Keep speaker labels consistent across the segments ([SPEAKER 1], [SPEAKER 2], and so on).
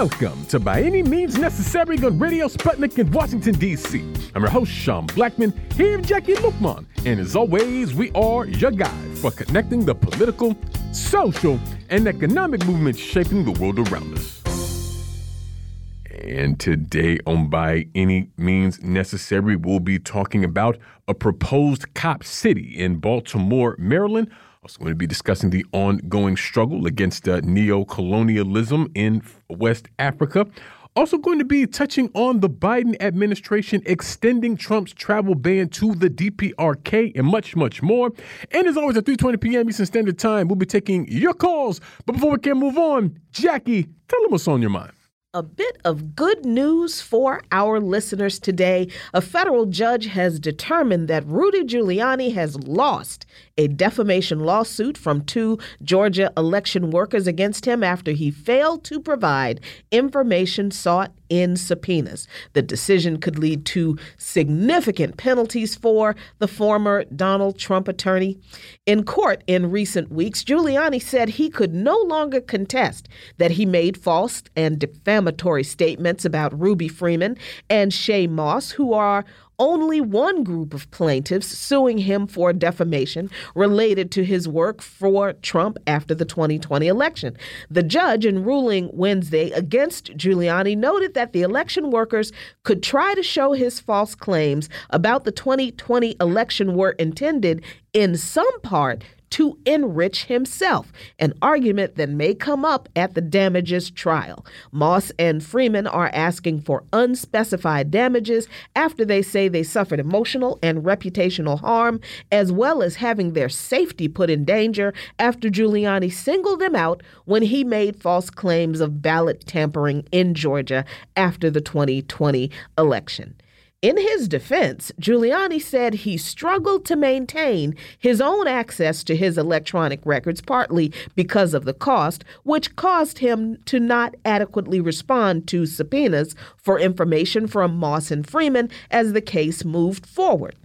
[SPEAKER 1] Welcome to By Any Means Necessary on Radio Sputnik in Washington, D.C. I'm your host, Sean Blackmon, here with Jacquie Luqman. And as always, we are your guide for connecting the political, social, and economic movements shaping the world around us. And today on By Any Means Necessary, we'll be talking about a proposed cop city in Baltimore, Maryland also, going to be discussing the ongoing struggle against uh, neo colonialism in West Africa. Also, going to be touching on the Biden administration extending Trump's travel ban to the DPRK and much, much more. And as always, at 3:20 p.m. Eastern Standard Time, we'll be taking your calls. But before we can move on, Jacquie, tell them what's on your mind.
[SPEAKER 2] A bit of good news for our listeners today. A federal judge has determined that Rudy Giuliani has lost a defamation lawsuit from two Georgia election workers against him after he failed to provide information sought in subpoenas. The decision could lead to significant penalties for the former Donald Trump attorney. In court in recent weeks, Giuliani said he could no longer contest that he made false and defamatory statements about Ruby Freeman and Shaye Moss, who are only one group of plaintiffs suing him for defamation related to his work for Trump after the 2020 election. The judge, in ruling Wednesday against Giuliani, noted that the election workers could try to show his false claims about the 2020 election were intended in some part to enrich himself, an argument that may come up at the damages trial. Moss and Freeman are asking for unspecified damages after they say they suffered emotional and reputational harm, as well as having their safety put in danger after Giuliani singled them out when he made false claims of ballot tampering in Georgia after the 2020 election. In his defense, Giuliani said he struggled to maintain his own access to his electronic records, partly because of the cost, which caused him to not adequately respond to subpoenas for information from Moss and Freeman as the case moved forward.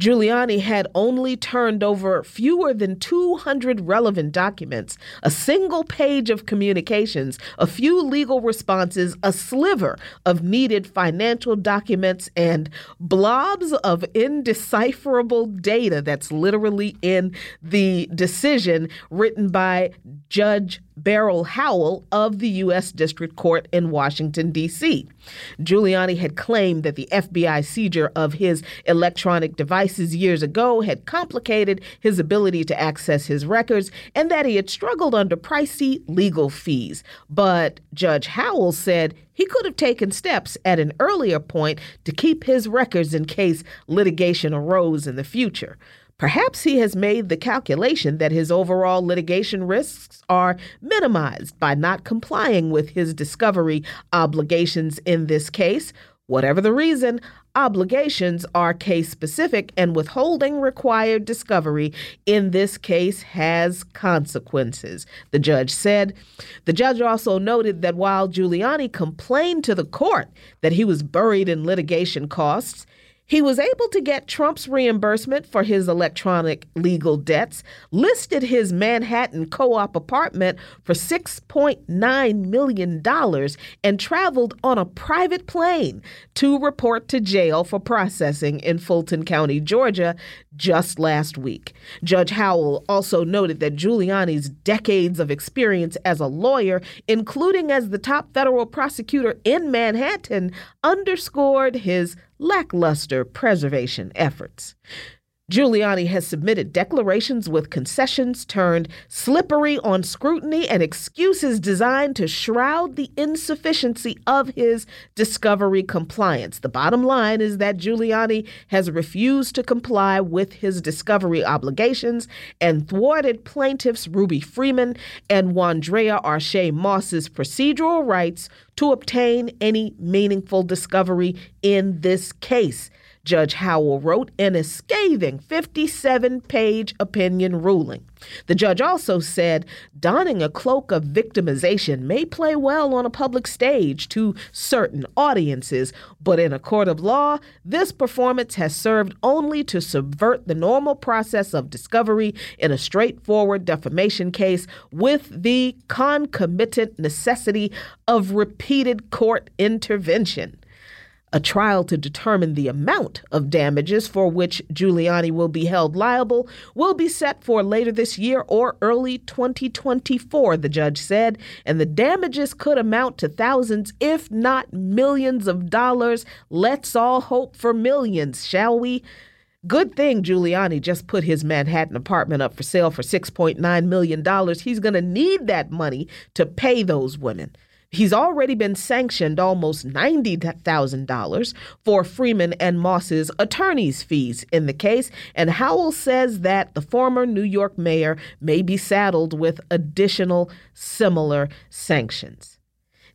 [SPEAKER 2] Giuliani had only turned over fewer than 200 relevant documents, a single page of communications, a few legal responses, a sliver of needed financial documents, and blobs of indecipherable data that's literally in the decision written by Judge Beryl Howell of the U.S. District Court in Washington, D.C. Giuliani had claimed that the FBI seizure of his electronic devices years ago had complicated his ability to access his records and that he had struggled under pricey legal fees. But Judge Howell said he could have taken steps at an earlier point to keep his records in case litigation arose in the future. Perhaps he has made the calculation that his overall litigation risks are minimized by not complying with his discovery obligations in this case. Whatever the reason, obligations are case specific, and withholding required discovery in this case has consequences, the judge said. The judge also noted that while Giuliani complained to the court that he was buried in litigation costs, he was able to get Trump's reimbursement for his electronic legal debts, listed his Manhattan co op apartment for $6.9 million, and traveled on a private plane to report to jail for processing in Fulton County, Georgia, just last week. Judge Howell also noted that Giuliani's decades of experience as a lawyer, including as the top federal prosecutor in Manhattan, underscored his lackluster preservation efforts. Giuliani has submitted declarations with concessions turned slippery on scrutiny and excuses designed to shroud the insufficiency of his discovery compliance. The bottom line is that Giuliani has refused to comply with his discovery obligations and thwarted plaintiffs Ruby Freeman and Wandrea ArShaye Moss's procedural rights to obtain any meaningful discovery in this case. Judge Howell wrote in a scathing 57 page opinion ruling. The judge also said donning a cloak of victimization may play well on a public stage to certain audiences, but in a court of law, this performance has served only to subvert the normal process of discovery in a straightforward defamation case with the concomitant necessity of repeated court intervention. A trial to determine the amount of damages for which Giuliani will be held liable will be set for later this year or early 2024, the judge said, and the damages could amount to thousands, if not millions of dollars. Let's all hope for millions, shall we? Good thing Giuliani just put his Manhattan apartment up for sale for $6.9 million. He's going to need that money to pay those women. He's already been sanctioned almost $90,000 for Freeman and Moss's attorney's fees in the case, and Howell says that the former New York mayor may be saddled with additional similar sanctions.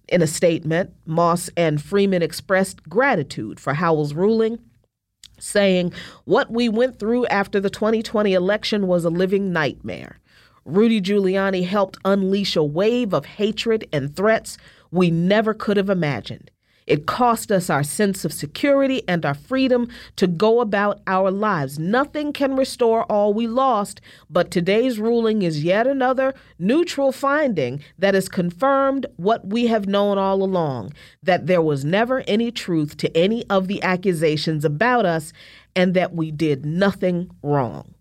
[SPEAKER 2] In a statement, Moss and Freeman expressed gratitude for Howell's ruling saying, What we went through after the 2020 election was a living nightmare. Rudy Giuliani helped unleash a wave of hatred and threats we never could have imagined. It cost us our sense of security and our freedom to go about our lives. Nothing can restore all we lost, but today's ruling is yet another neutral finding that has confirmed what we have known all along that there was never any truth to any of the accusations about us and that we did nothing wrong.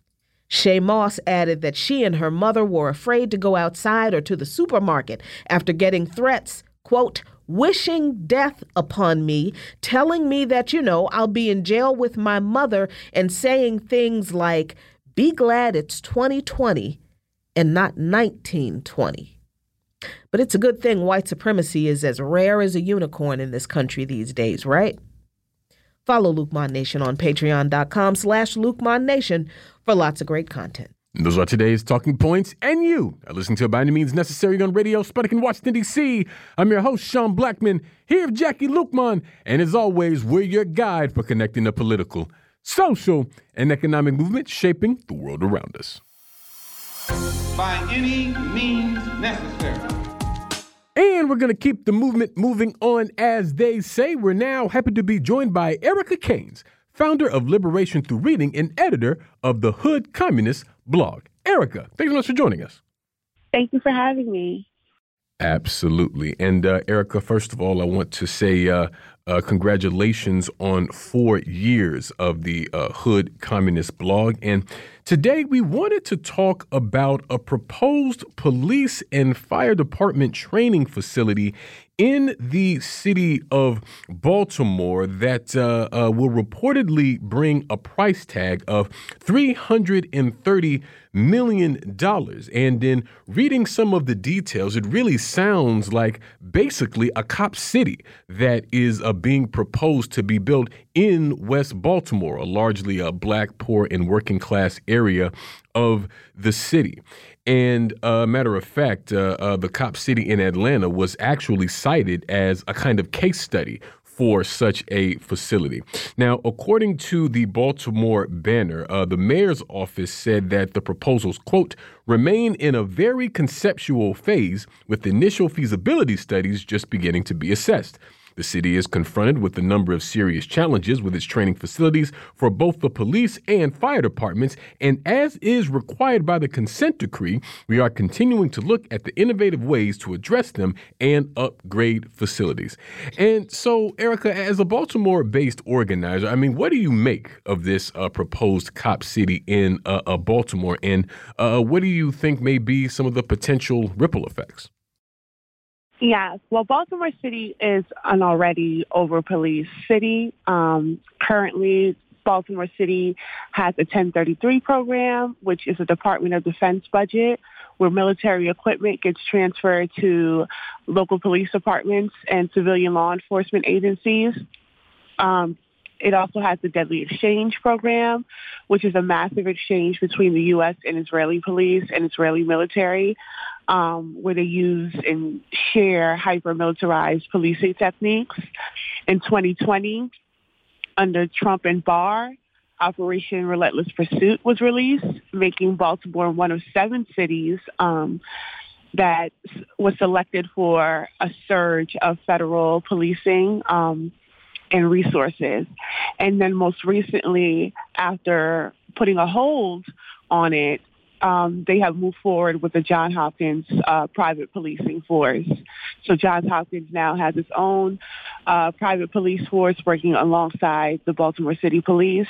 [SPEAKER 2] Shaye Moss added that she and her mother were afraid to go outside or to the supermarket after getting threats, quote, wishing death upon me, telling me that, you know, I'll be in jail with my mother, and saying things like, be glad it's 2020 and not 1920. But it's a good thing white supremacy is as rare as a unicorn in this country these days, right? Follow Luqman Mon Nation on patreon.com slash Luqman Nation for lots of great content.
[SPEAKER 1] those are today's talking points, and you are listening to By Any Means Necessary on Radio Sputnik in Washington, D.C. I'm your host, Sean Blackmon, here with Jacquie Luqman, and as always, we're your guide for connecting the political, social, and economic movements shaping the world around us.
[SPEAKER 3] By any means necessary.
[SPEAKER 1] And we're going to keep the movement moving on, as they say. We're now happy to be joined by Erica Caines, founder of Liberation Through Reading and editor of the Hood Communist blog. Erica, thanks so much for joining us.
[SPEAKER 4] Thank you for having me.
[SPEAKER 1] Absolutely. And uh, Erica, first of all, I want to say uh, uh, congratulations on four years of the uh, Hood Communist blog. And today we wanted to talk about a proposed police and fire department training facility in the city of Baltimore that uh, uh, will reportedly bring a price tag of $330 million. And in reading some of the details, it really sounds like basically a cop city that is uh, being proposed to be built in West Baltimore, a largely a black, poor, and working class area of the city. And a uh, matter of fact, uh, uh, the cop city in Atlanta was actually cited as a kind of case study for such a facility. Now, according to the Baltimore Banner, uh, the mayor's office said that the proposals, quote, remain in a very conceptual phase with initial feasibility studies just beginning to be assessed. The city is confronted with a number of serious challenges with its training facilities for both the police and fire departments, and as is required by the consent decree, we are continuing to look at the innovative ways to address them and upgrade facilities. And so, Erica, as a Baltimore based organizer, I mean, what do you make of this uh, proposed cop city in uh, uh, Baltimore, and uh, what do you think may be some of the potential ripple effects?
[SPEAKER 4] Yes. Well, Baltimore City is an already over-policed city. Um, currently, Baltimore City has a 1033 program, which is a Department of Defense budget where military equipment gets transferred to local police departments and civilian law enforcement agencies. Um, it also has the Deadly Exchange Program, which is a massive exchange between the U.S. and Israeli police and Israeli military, um, where they use and share hyper-militarized policing techniques. In 2020, under Trump and Barr, Operation Relentless Pursuit was released, making Baltimore one of seven cities um, that was selected for a surge of federal policing um, and resources. And then most recently, after putting a hold on it, um, they have moved forward with the John Hopkins uh, private policing force. So Johns Hopkins now has its own uh, private police force working alongside the Baltimore City Police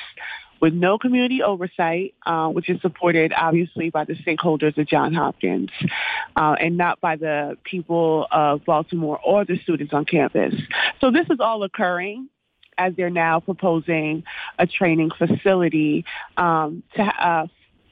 [SPEAKER 4] with no community oversight, uh, which is supported obviously by the stakeholders of John Hopkins uh, and not by the people of Baltimore or the students on campus. So this is all occurring as they're now proposing a training facility um, to uh,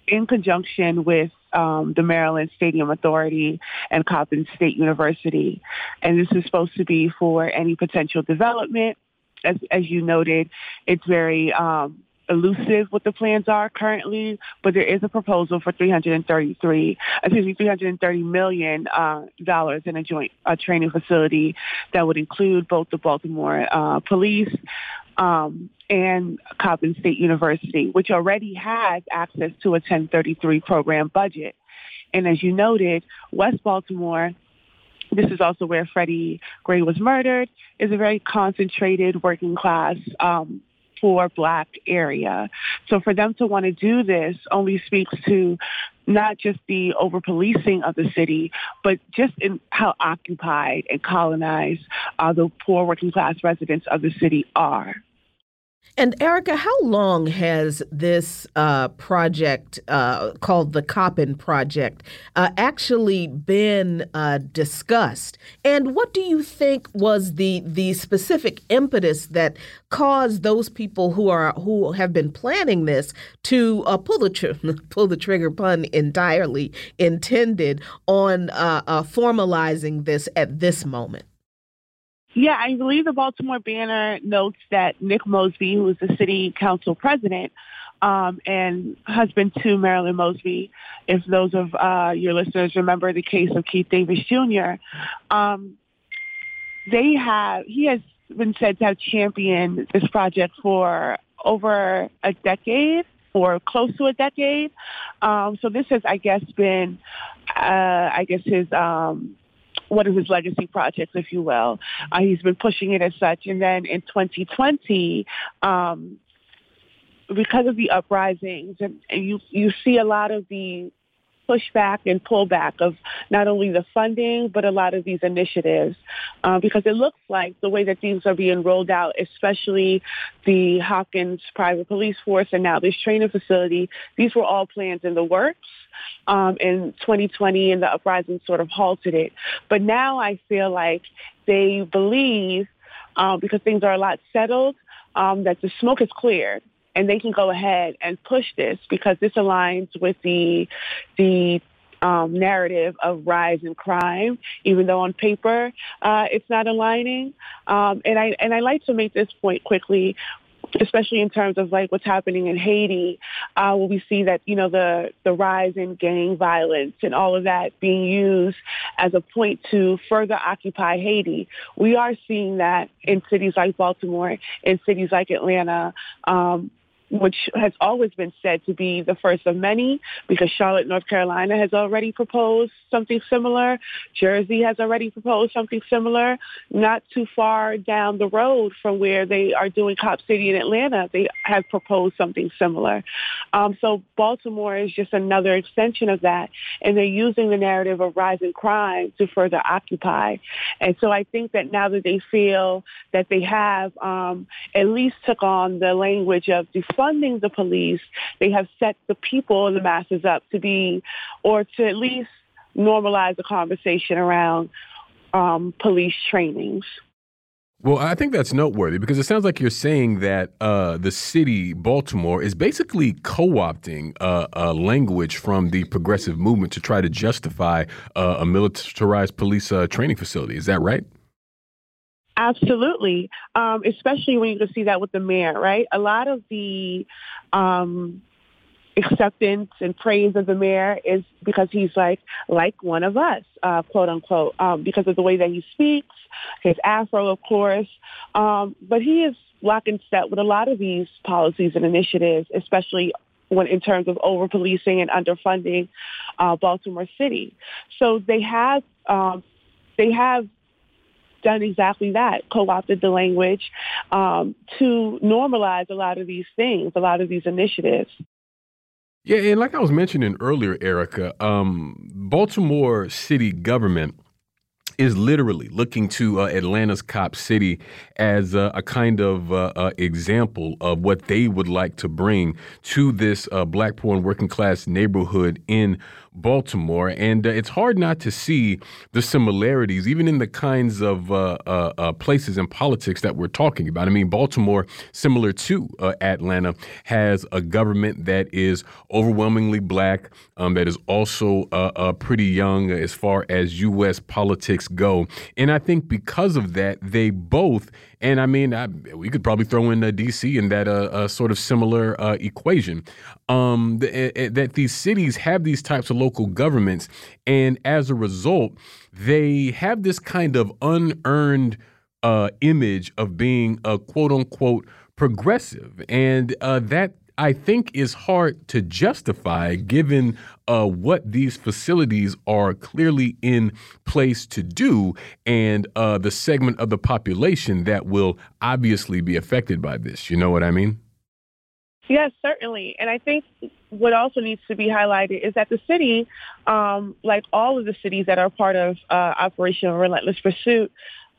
[SPEAKER 4] in conjunction with um, the Maryland Stadium Authority and Coppin State University. And this is supposed to be for any potential development. As, as you noted, it's very um, elusive what the plans are currently, but there is a proposal for 333, excuse me, 330 million uh, dollars in a joint uh, training facility that would include both the Baltimore uh, police, um, and Coppin State University, which already has access to a 1033 program budget. And as you noted, West Baltimore this is also where Freddie Gray was murdered, is a very concentrated working class um, poor black area. So for them to want to do this only speaks to not just the over policing of the city, but just in how occupied and colonized uh, the poor working class residents of the city are.
[SPEAKER 2] And Erica, how long has this uh, project uh, called the Coppin Project uh, actually been uh, discussed? And what do you think was the the specific impetus that caused those people who are who have been planning this to uh, pull the tr- pull the trigger pun entirely intended on uh, formalizing this at this moment?
[SPEAKER 4] Yeah, I believe the Baltimore Banner notes that Nick Mosby, who is the city council president, um, and husband to Marilyn Mosby, if those of uh, your listeners remember the case of Keith Davis Jr., um, they have, he has been said to have championed this project for over a decade or close to a decade. Um, so this has, I guess, been, uh, I guess, his um, one of his legacy projects, if you will. Uh, he's been pushing it as such. And then in 2020, um, because of the uprisings, and, and you you see a lot of the pushback and pullback of not only the funding, but a lot of these initiatives. Uh, because it looks like the way that things are being rolled out, especially the Hopkins private police force and now this training facility, these were all plans in the works. Um, in 2020 and the uprising sort of halted it. But now I feel like they believe, uh, because things are a lot settled, um, that the smoke is cleared and they can go ahead and push this because this aligns with the the um, narrative of rise in crime, even though on paper uh, it's not aligning. Um, and I and I like to make this point quickly especially in terms of like what's happening in Haiti, uh, where we see that, you know, the, the rise in gang violence and all of that being used as a point to further occupy Haiti. We are seeing that in cities like Baltimore, in cities like Atlanta, um, which has always been said to be the first of many because Charlotte, North Carolina has already proposed something similar. Jersey has already proposed something similar. Not too far down the road from where they are doing Cop City in Atlanta, they have proposed something similar. Um, so Baltimore is just another extension of that. And they're using the narrative of rising crime to further occupy. And so I think that now that they feel that they have um, at least took on the language of defunding the police, they have set the people the masses up to be, or to at least normalize the conversation around um, police trainings.
[SPEAKER 1] Well, I think that's noteworthy because it sounds like you're saying that uh, the city, Baltimore, is basically co opting uh, a language from the progressive movement to try to justify uh, a militarized police uh, training facility. Is that right?
[SPEAKER 4] Absolutely, um, especially when you can see that with the mayor, right? A lot of the um, acceptance and praise of the mayor is because he's like like one of us, uh, quote unquote, um, because of the way that he speaks, his afro, of course. Um, but he is lock in step with a lot of these policies and initiatives, especially when in terms of over policing and underfunding uh, Baltimore City. So they have um, they have done exactly that, co-opted the language um, to normalize a lot of these things, a lot of these initiatives.
[SPEAKER 1] Yeah, and like I was mentioning earlier, Erica, um, Baltimore city government is literally looking to uh, Atlanta's Cop City as uh, a kind of uh, example of what they would like to bring to this uh, black poor and working class neighborhood in Baltimore. And uh, it's hard not to see the similarities, even in the kinds of uh, uh, uh, places and politics that we're talking about. I mean, Baltimore, similar to Atlanta, has a government that is overwhelmingly black, um, that is also pretty young as far as U.S. politics go. And I think because of that, they both, and I mean, I, we could probably throw in uh, DC in that uh, uh, sort of similar uh, equation, um, th- eh, eh, that these cities have these types of local governments. And as a result, they have this kind of unearned uh, image of being a quote unquote progressive. And that I think is hard to justify given uh, what these facilities are clearly in place to do and uh, the segment of the population that will obviously be affected by this. You know what I mean?
[SPEAKER 4] Yes, certainly. And I think what also needs to be highlighted is that the city, um, like all of the cities that are part of uh, Operation Relentless Pursuit,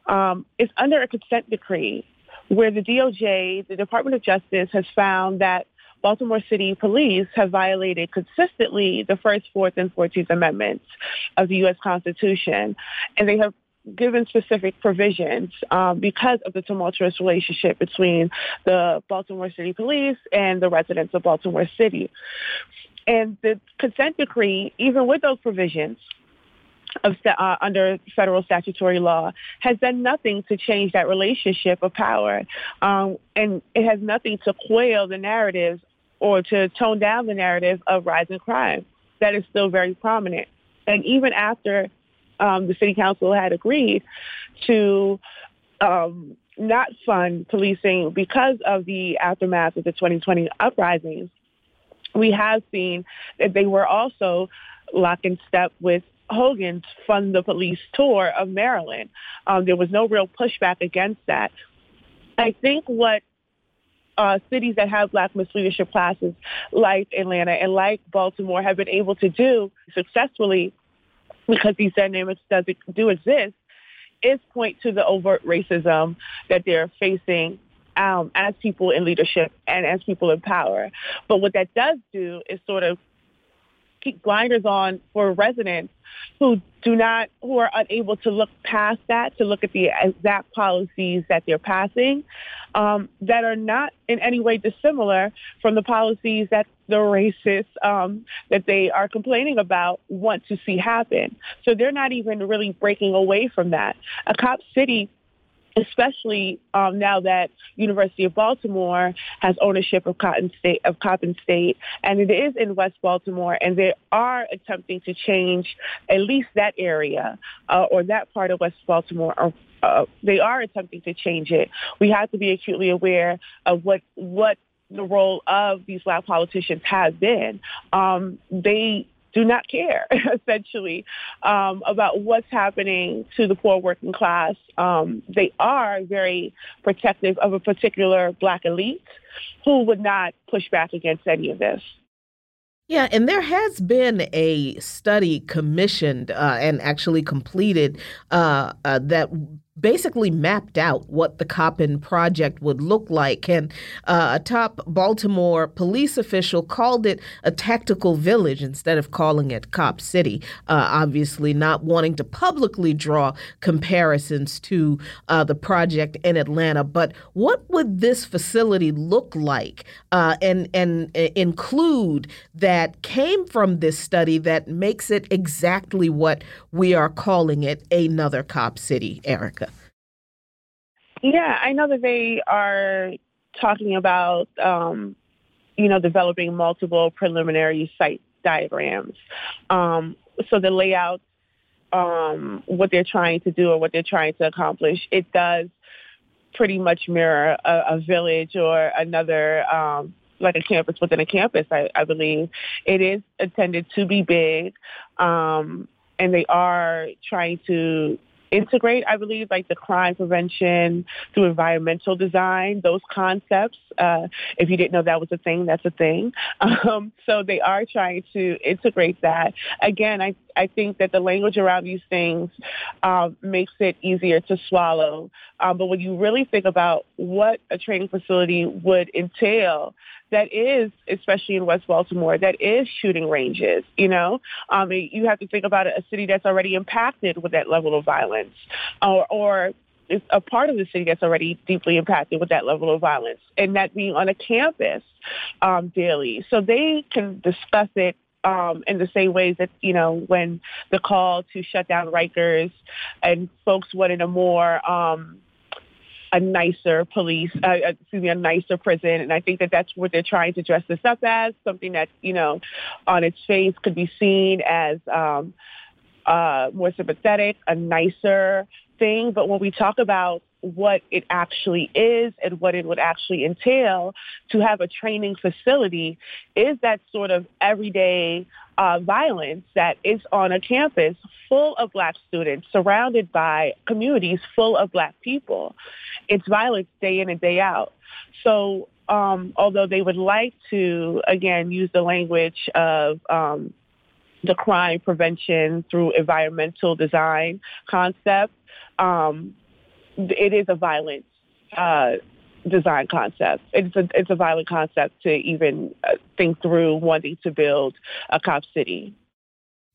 [SPEAKER 4] um, is under a consent decree where the DOJ, the Department of Justice, has found that Baltimore City Police have violated consistently the First, Fourth, and Fourteenth Amendments of the U.S. Constitution, and they have given specific provisions um, because of the tumultuous relationship between the Baltimore City Police and the residents of Baltimore City. And the consent decree, even with those provisions, of uh, under federal statutory law has done nothing to change that relationship of power, um, and it has nothing to quell the narratives or to tone down the narrative of rising crime that is still very prominent. And even after um, the city council had agreed to um, not fund policing because of the aftermath of the 2020 uprisings, we have seen that they were also lock in step with Hogan's Fund the Police tour of Maryland. Um, there was no real pushback against that. I think what uh, cities that have black misleadership classes like Atlanta and like Baltimore have been able to do successfully because these dynamics does, do exist is point to the overt racism that they're facing um, as people in leadership and as people in power. But what that does do is sort of keep blinders on for residents who do not, who are unable to look past that, to look at the exact policies that they're passing um, that are not in any way dissimilar from the policies that the racists um, that they are complaining about want to see happen. So they're not even really breaking away from that. A cop city especially um, now that University of Baltimore has ownership of Cotton State of Coppin State, and it is in West Baltimore, and they are attempting to change at least that area uh, or that part of West Baltimore. Or, uh, they are attempting to change it. We have to be acutely aware of what what the role of these black politicians has been. Um, they do not care, essentially, um, about what's happening to the poor working class. Um, they are very protective of a particular black elite who would not push back against any of this.
[SPEAKER 2] Yeah, and there has been a study commissioned uh, and actually completed uh, uh, that basically mapped out what the Coppin project would look like. And uh, a top Baltimore police official called it a tactical village instead of calling it Cop City, uh, obviously not wanting to publicly draw comparisons to uh, the project in Atlanta. But what would this facility look like uh, and, and uh, include that came from this study that makes it exactly what we are calling it another Cop City, Erica?
[SPEAKER 4] Yeah, I know that they are talking about um, you know, developing multiple preliminary site diagrams. Um, so the layout, um, what they're trying to do or what they're trying to accomplish, it does pretty much mirror a, a village or another um, like a campus within a campus, I, I believe. It is intended to be big, um, and they are trying to integrate, I believe, like the crime prevention through environmental design, those concepts. Uh, if you didn't know that was a thing, that's a thing. Um, so they are trying to integrate that. Again, I, I think that the language around these things um, makes it easier to swallow. Um, but when you really think about what a training facility would entail, that is, especially in West Baltimore, that is shooting ranges. You know, um, you have to think about a city that's already impacted with that level of violence, or, or is a part of the city that's already deeply impacted with that level of violence, and that being on a campus um, daily. So they can discuss it um, in the same ways that, you know, when the call to shut down Rikers and folks wanted a more um, a nicer police, uh, uh, excuse me, a nicer prison. And I think that that's what they're trying to dress this up as, something that, you know, on its face could be seen as um, uh, more sympathetic, a nicer thing. But when we talk about what it actually is and what it would actually entail to have a training facility is that sort of everyday uh, violence that is on a campus full of black students surrounded by communities full of black people. It's violence day in and day out. So um, although they would like to, again, use the language of um, the crime prevention through environmental design concept, um, it is a violent uh, design concept. It's a it's a violent concept to even uh, think through wanting to build a cop city.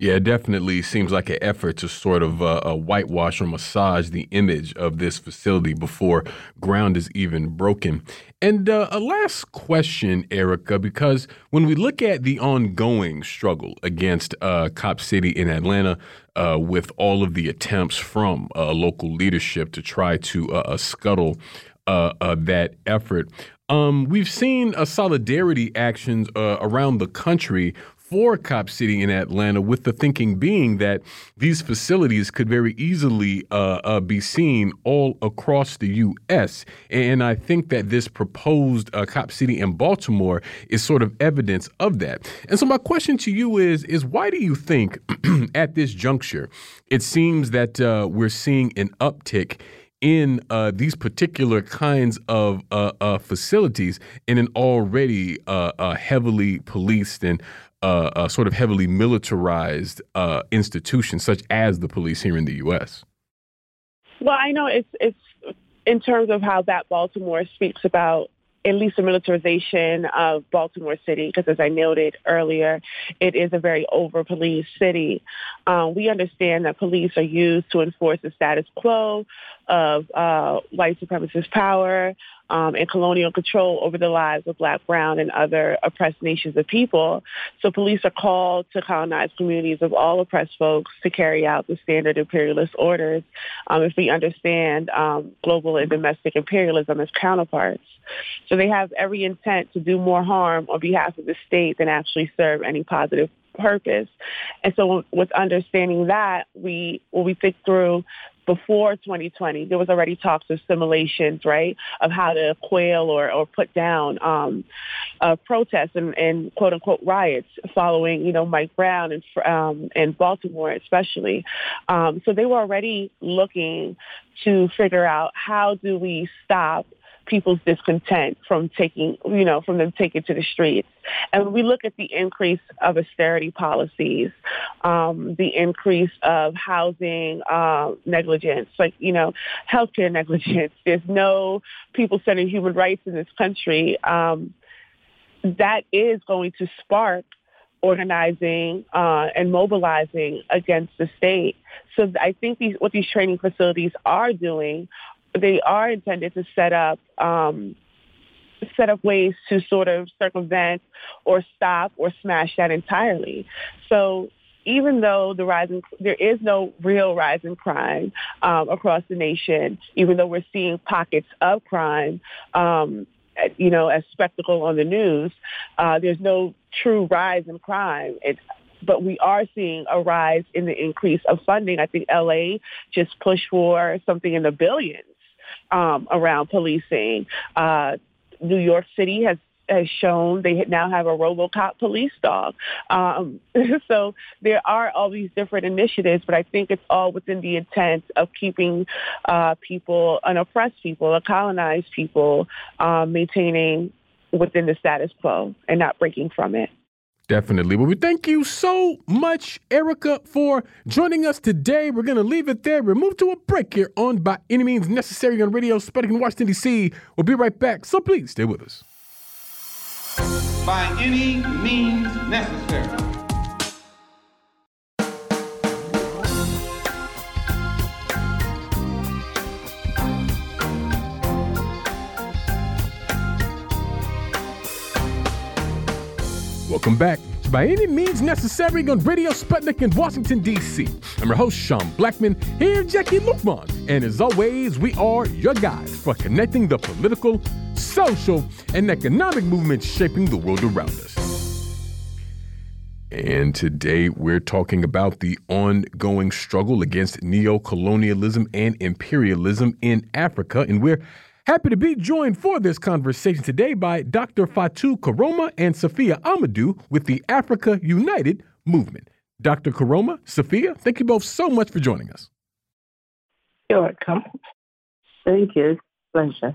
[SPEAKER 1] Yeah, it definitely seems like an effort to sort of uh, uh, whitewash or massage the image of this facility before ground is even broken. And uh, a last question, Erica, because when we look at the ongoing struggle against uh, Cop City in Atlanta, uh, with all of the attempts from uh, local leadership to try to scuttle that effort, um, we've seen solidarity actions around the country for Cop City in Atlanta, with the thinking being that these facilities could very easily uh, uh, be seen all across the U.S. And I think that this proposed uh, Cop City in Baltimore is sort of evidence of that. And so my question to you is: is why do you think at this juncture it seems that uh, we're seeing an uptick? in uh, these particular kinds of uh, uh, facilities in an already uh, uh, heavily policed and uh, a sort of heavily militarized uh, institution such as the police here in the U.S.
[SPEAKER 4] Well, I know it's it's in terms of how that Baltimore speaks about at least the militarization of Baltimore City, because as I noted earlier, it is a very over-policed city. Um, we understand that police are used to enforce the status quo of uh, white supremacist power um, and colonial control over the lives of black, brown, and other oppressed nations of people. So police are called to colonize communities of all oppressed folks to carry out the standard imperialist orders um, if we understand um, global and domestic imperialism as counterparts. So they have every intent to do more harm on behalf of the state than actually serve any positive purpose. And so with understanding that, we when we think through before 2020, there was already talks of simulations, right, of how to quail or, or put down um, uh, protests and, and quote unquote riots following, you know, Mike Brown and um, and Baltimore especially. Um, so they were already looking to figure out how do we stop people's discontent from taking, you know, from them taking to the streets. And we look at the increase of austerity policies, um, the increase of housing uh, negligence, like, you know, healthcare negligence. There's no people-centered human rights in this country. Um, that is going to spark organizing uh, and mobilizing against the state. So I think these, what these training facilities are doing they are intended to set up um, set up ways to sort of circumvent or stop or smash that entirely. So even though the rise in, there is no real rise in crime um, across the nation, even though we're seeing pockets of crime, um, you know, as spectacle on the news. Uh, there's no true rise in crime. It, but we are seeing a rise in the increase of funding. I think LA just pushed for something in the billions um, around policing. Uh, New York City has has shown they now have a RoboCop police dog. Um, so there are all these different initiatives, but I think it's all within the intent of keeping uh, people, unoppressed people, a colonized people, um, maintaining within the status quo and not breaking from it.
[SPEAKER 1] Definitely. Well, we thank you so much, Erica, for joining us today. We're going to leave it there. We'll move to a break here on By Any Means Necessary on Radio Sputnik in Washington, D.C. We'll be right back, so please stay with us.
[SPEAKER 3] By any means necessary.
[SPEAKER 1] Welcome back by any means necessary on Radio Sputnik in Washington, D.C. I'm your host, Sean Blackmon, here, Jacquie Luqman. And as always, we are your guides for connecting the political, social, and economic movements shaping the world around us. And today we're talking about the ongoing struggle against neocolonialism and imperialism in Africa. And we're Happy to be joined for this conversation today by Dr. Fatu Koroma and Safia Amadou with the Africa United movement. Dr. Koroma, Safia, thank you both so much for joining us.
[SPEAKER 5] You're welcome. Thank you. Pleasure.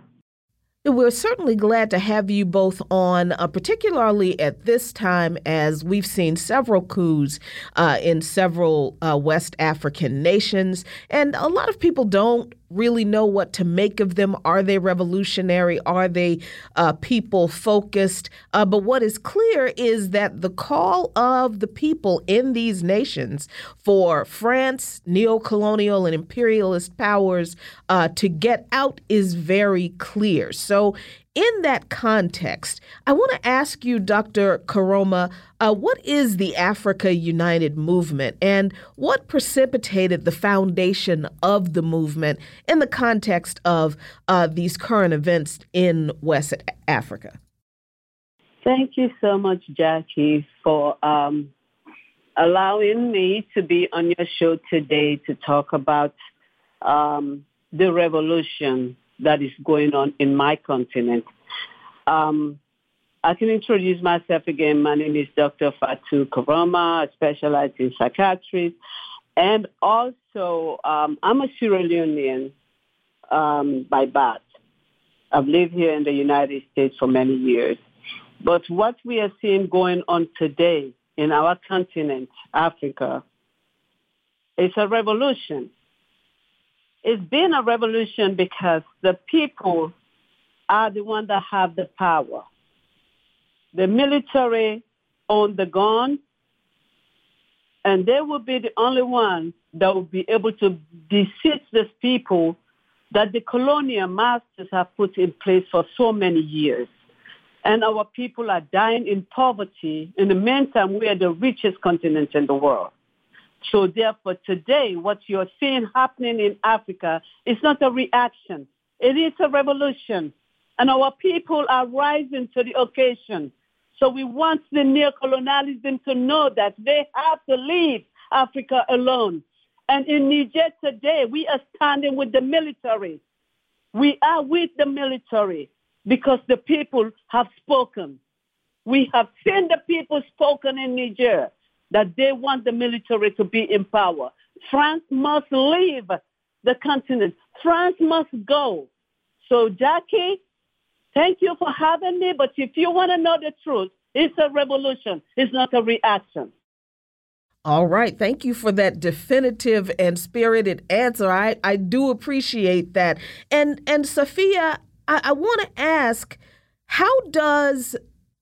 [SPEAKER 2] We're certainly glad to have you both on, uh, particularly at this time as we've seen several coups uh, in several uh, West African nations. And a lot of people don't really know what to make of them. Are they revolutionary? Are they uh, people focused? Uh, but what is clear is that the call of the people in these nations for France, neo-colonial and imperialist powers uh, to get out is very clear. So in that context, I want to ask you, Dr. Koroma, uh, what is the Africa United movement and what precipitated the foundation of the movement in the context of uh, these current events in West Africa?
[SPEAKER 5] Thank you so much, Jacquie, for um, allowing me to be on your show today to talk about um, the revolution that is going on in my continent. Um, I can introduce myself again. My name is Dr. Fatu Koroma. I specialize in psychiatry. And also, um, I'm a Sierra Leonean um, by birth. I've lived here in the United States for many years. But what we are seeing going on today in our continent, Africa, is a revolution. It's been a revolution because the people are the ones that have the power. The military own the gun, and they will be the only ones that will be able to defeat these people that the colonial masters have put in place for so many years. And our people are dying in poverty. In the meantime, we are the richest continent in the world. So therefore, today, what you're seeing happening in Africa is not a reaction. It is a revolution. And our people are rising to the occasion. So we want the neocolonialism to know that they have to leave Africa alone. And in Niger today, we are standing with the military. We are with the military because the people have spoken. We have seen the people spoken in Niger that they want the military to be in power. France must leave the continent. France must go. So, Jacquie, thank you for having me. But if you want to know the truth, it's a revolution. It's not a reaction.
[SPEAKER 2] All right. Thank you for that definitive and spirited answer. I, I do appreciate that. And and Safia, I, I want to ask, how does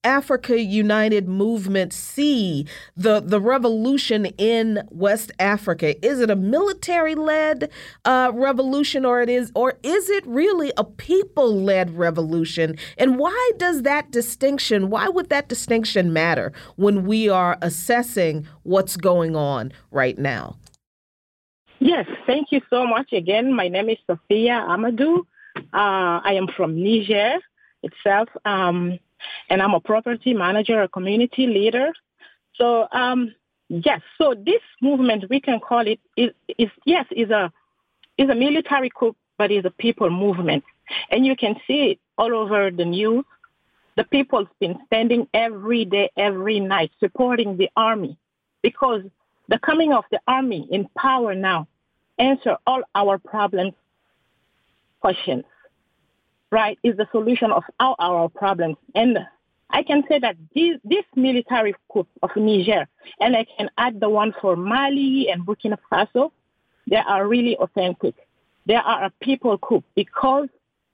[SPEAKER 2] Africa United movement see the the revolution in West Africa? Is it a military led uh, revolution, or it is, or is it really a people led revolution? And why does that distinction? Why would that distinction matter when we are assessing what's going on right now?
[SPEAKER 6] Yes, thank you so much again. My name is Safia Amadou. Uh, I am from Niger itself, um, and I'm a property manager, a community leader. So um, yes, so this movement we can call it is, is yes is a is a military coup, but is a people movement, and you can see it all over the news. The people's been standing every day, every night, supporting the army because the coming of the army in power now answer all our problems questions, right, is the solution of all our problems. And I can say that this, this military coup of Niger, and I can add the one for Mali and Burkina Faso, they are really authentic. They are a people coup because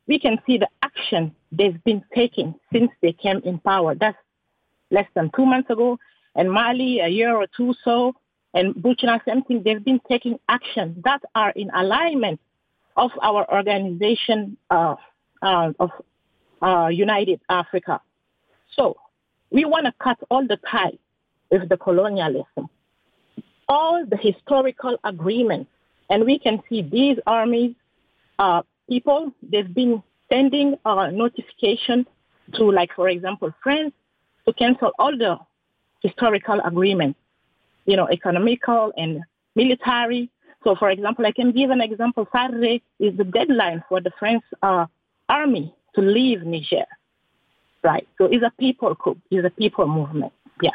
[SPEAKER 6] we can see the action they've been taking since they came in power. That's less than two months ago. And Mali, a year or two so, and Burkina, same thing. They've been taking action that are in alignment of our organization uh, uh, of uh, United Africa. So we want to cut all the ties with the colonialism, all the historical agreements, and we can see these armies, uh, people, they've been sending a notification to, like, for example, France to cancel all the historical agreements, you know, economical and military. So, for example, I can give an example. Saturday is the deadline for the French uh, army to leave Niger. Right. So it's a people coup. It's a people movement. Yes.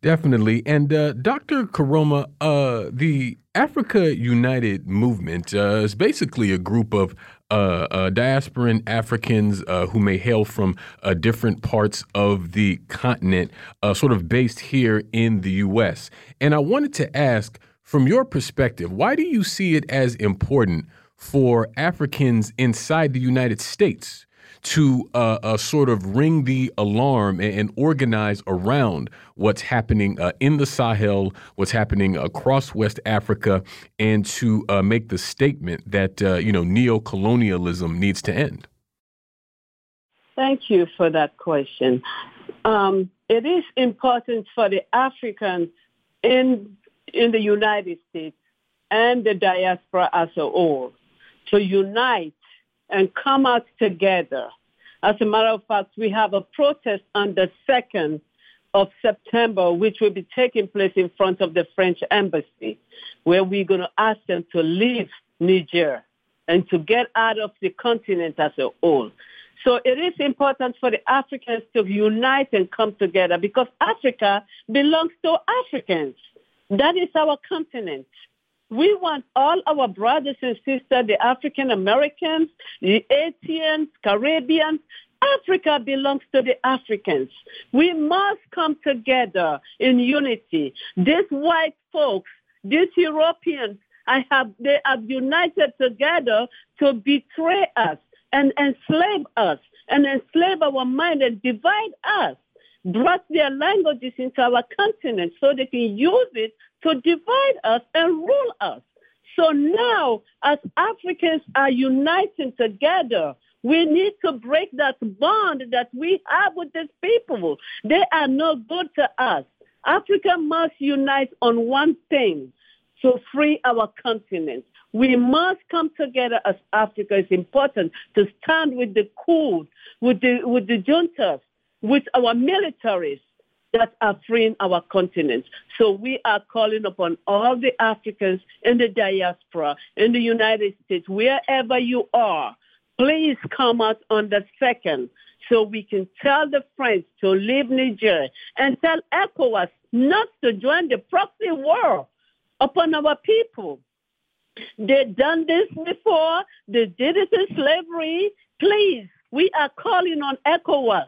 [SPEAKER 1] Definitely. And uh, Dr. Koroma, uh, the Africa United movement uh, is basically a group of uh, uh, diasporan Africans uh, who may hail from different parts of the continent, sort of based here in the U.S. And I wanted to ask, from your perspective, why do you see it as important for Africans inside the United States to uh, uh, sort of ring the alarm and, and organize around what's happening uh, in the Sahel, what's happening across West Africa, and to uh, make the statement that uh, you know neo-colonialism needs to end.
[SPEAKER 5] Thank you for that question. Um, it is important for the Africans in in the United States and the diaspora as a whole to unite and come out together. As a matter of fact, we have a protest on the 2nd of September, which will be taking place in front of the French embassy, where we're going to ask them to leave Niger and to get out of the continent as a whole. So it is important for the Africans to unite and come together because Africa belongs to Africans. That is our continent. We want all our brothers and sisters, the African Americans, the Asians, Caribbeans. Africa belongs to the Africans. We must come together in unity. These white folks, these Europeans, I have, they have united together to betray us and enslave us and enslave our mind and divide us brought their languages into our continent so they can use it to divide us and rule us. So now, as Africans are uniting together, we need to break that bond that we have with these people. They are no good to us. Africa must unite on one thing to free our continent. We must come together as Africa. It's important to stand with the Kurds, with the, with the juntas, with our militaries that are freeing our continent. So we are calling upon all the Africans in the diaspora, in the United States, wherever you are, please come out on the second so we can tell the French to leave Niger and tell ECOWAS not to join the proxy war upon our people. They've done this before. They did it in slavery. Please, we are calling on ECOWAS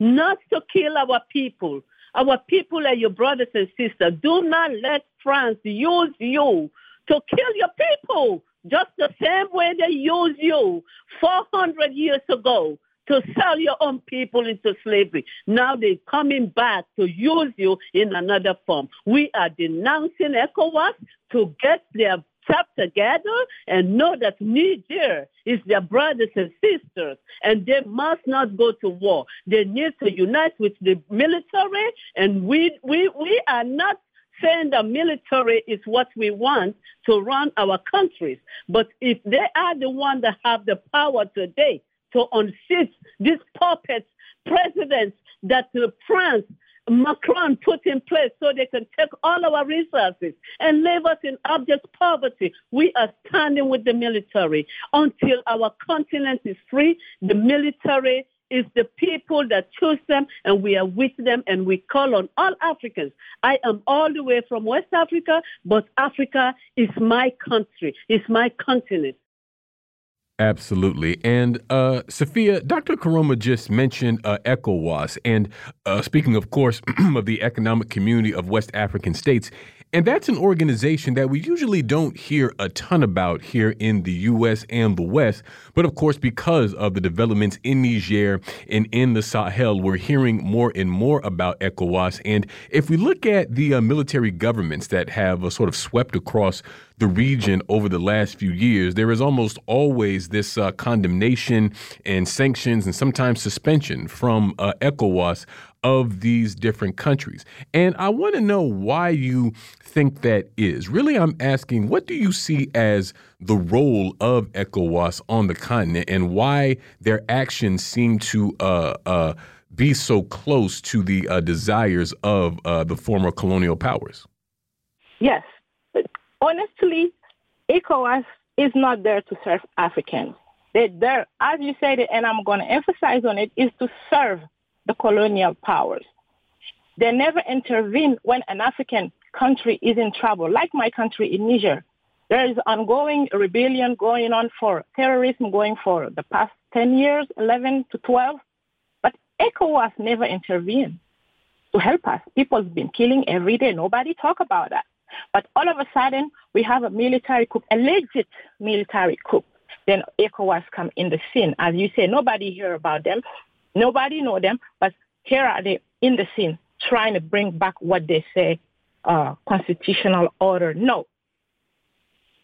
[SPEAKER 5] not to kill our people. Our people and your brothers and sisters. Do not let France use you to kill your people just the same way they used you 400 years ago to sell your own people into slavery. Now they're coming back to use you in another form. We are denouncing ECOWAS to get their step together and know that Niger is their brothers and sisters and they must not go to war. They need to unite with the military and we, we, we are not saying the military is what we want to run our countries. But if they are the ones that have the power today, to unseat these puppets presidents that France Macron put in place so they can take all our resources and leave us in abject poverty. We are standing with the military until our continent is free. The military is the people that choose them and we are with them and we call on all Africans. I am all the way from West Africa, but Africa is my country, it's my continent.
[SPEAKER 1] Absolutely. And uh, Safia, Dr. Koroma just mentioned uh, ECOWAS. And uh, speaking, of course, of the Economic Community of West African States, and that's an organization that we usually don't hear a ton about here in the U.S. and the West. But of course, because of the developments in Niger and in the Sahel, we're hearing more and more about ECOWAS. And if we look at the uh, military governments that have uh, sort of swept across the region over the last few years, there is almost always this uh, condemnation and sanctions and sometimes suspension from uh, ECOWAS of these different countries. And I want to know why you think that is. Really, I'm asking, what do you see as the role of ECOWAS on the continent and why their actions seem to uh, uh, be so close to the uh, desires of uh, the former colonial powers?
[SPEAKER 6] Yes. Honestly, ECOWAS is not there to serve Africans. They're there, as you said, and I'm going to emphasize on it, is to serve the colonial powers. They never intervene when an African country is in trouble, like my country in Niger. There is ongoing rebellion going on for terrorism going for the past 10 years, 11 to 12. But ECOWAS never intervened to help us. People have been killing every day. Nobody talk about that. But all of a sudden, we have a military coup, a legit military coup. Then ECOWAS come in the scene. As you say, nobody hear about them. Nobody know them, but here are they in the scene trying to bring back what they say uh, constitutional order. No.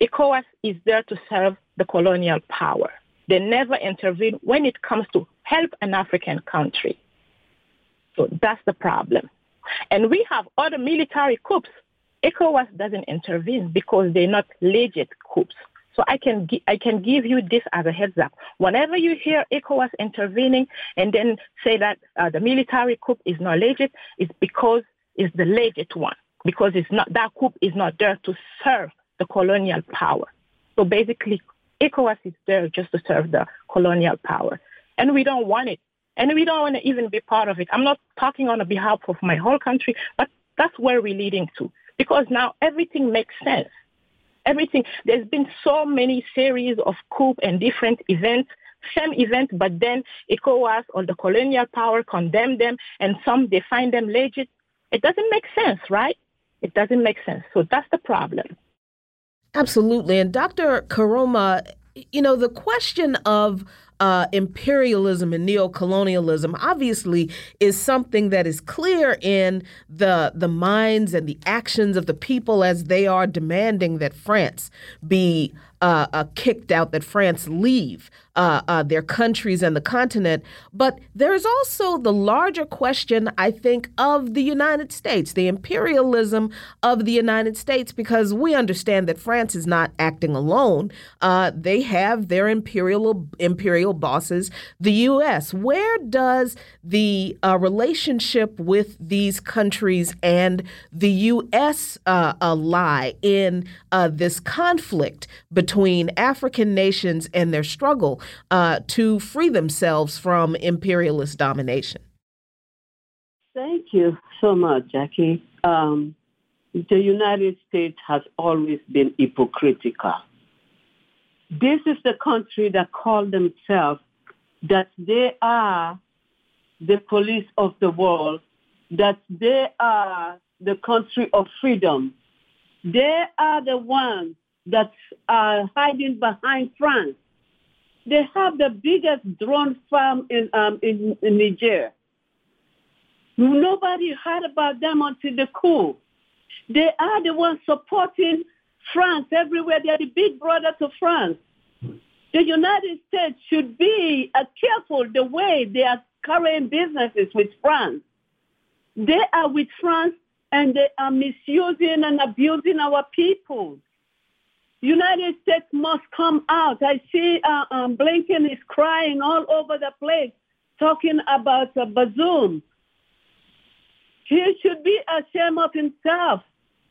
[SPEAKER 6] ECOWAS is there to serve the colonial power. They never intervene when it comes to help an African country. So that's the problem. And we have other military coups. ECOWAS doesn't intervene because they're not legit coups. So I can I can give you this as a heads up. Whenever you hear ECOWAS intervening and then say that uh, the military coup is not legit, it's because it's the legit one. Because it's not that coup is not there to serve the colonial power. So basically, ECOWAS is there just to serve the colonial power, and we don't want it, and we don't want to even be part of it. I'm not talking on behalf of my whole country, but that's where we're leading to because now everything makes sense everything. There's been so many series of coup and different events, same event, but then ECOWAS or the colonial power condemn them, and some they find them legit. It doesn't make sense, right? It doesn't make sense. So that's the problem.
[SPEAKER 2] Absolutely. And Dr. Koroma, you know, the question of uh, imperialism and neocolonialism obviously is something that is clear in the the minds and the actions of the people as they are demanding that France be uh, uh, kicked out, that France leave uh, uh, their countries and the continent. But there's also the larger question, I think, of the United States, the imperialism of the United States, because we understand that France is not acting alone. Uh, they have their imperial imperial bosses, the U.S. Where does the uh, relationship with these countries and the U.S. lie in this conflict between? Between African nations and their struggle uh, to free themselves from imperialist domination?
[SPEAKER 5] Thank you so much, Jacquie. Um, the United States has always been hypocritical. This is the country that call themselves that they are the police of the world, that they are the country of freedom. They are the ones that are hiding behind France. They have the biggest drone farm in, um, in, in Niger. Nobody heard about them until the coup. They are the ones supporting France everywhere. They are the big brother to France. The United States should be uh, careful the way they are carrying businesses with France. They are with France and they are misusing and abusing our people. United States must come out. I see uh, um, Blinken is crying all over the place, talking about uh, Bazoum. He should be ashamed of himself.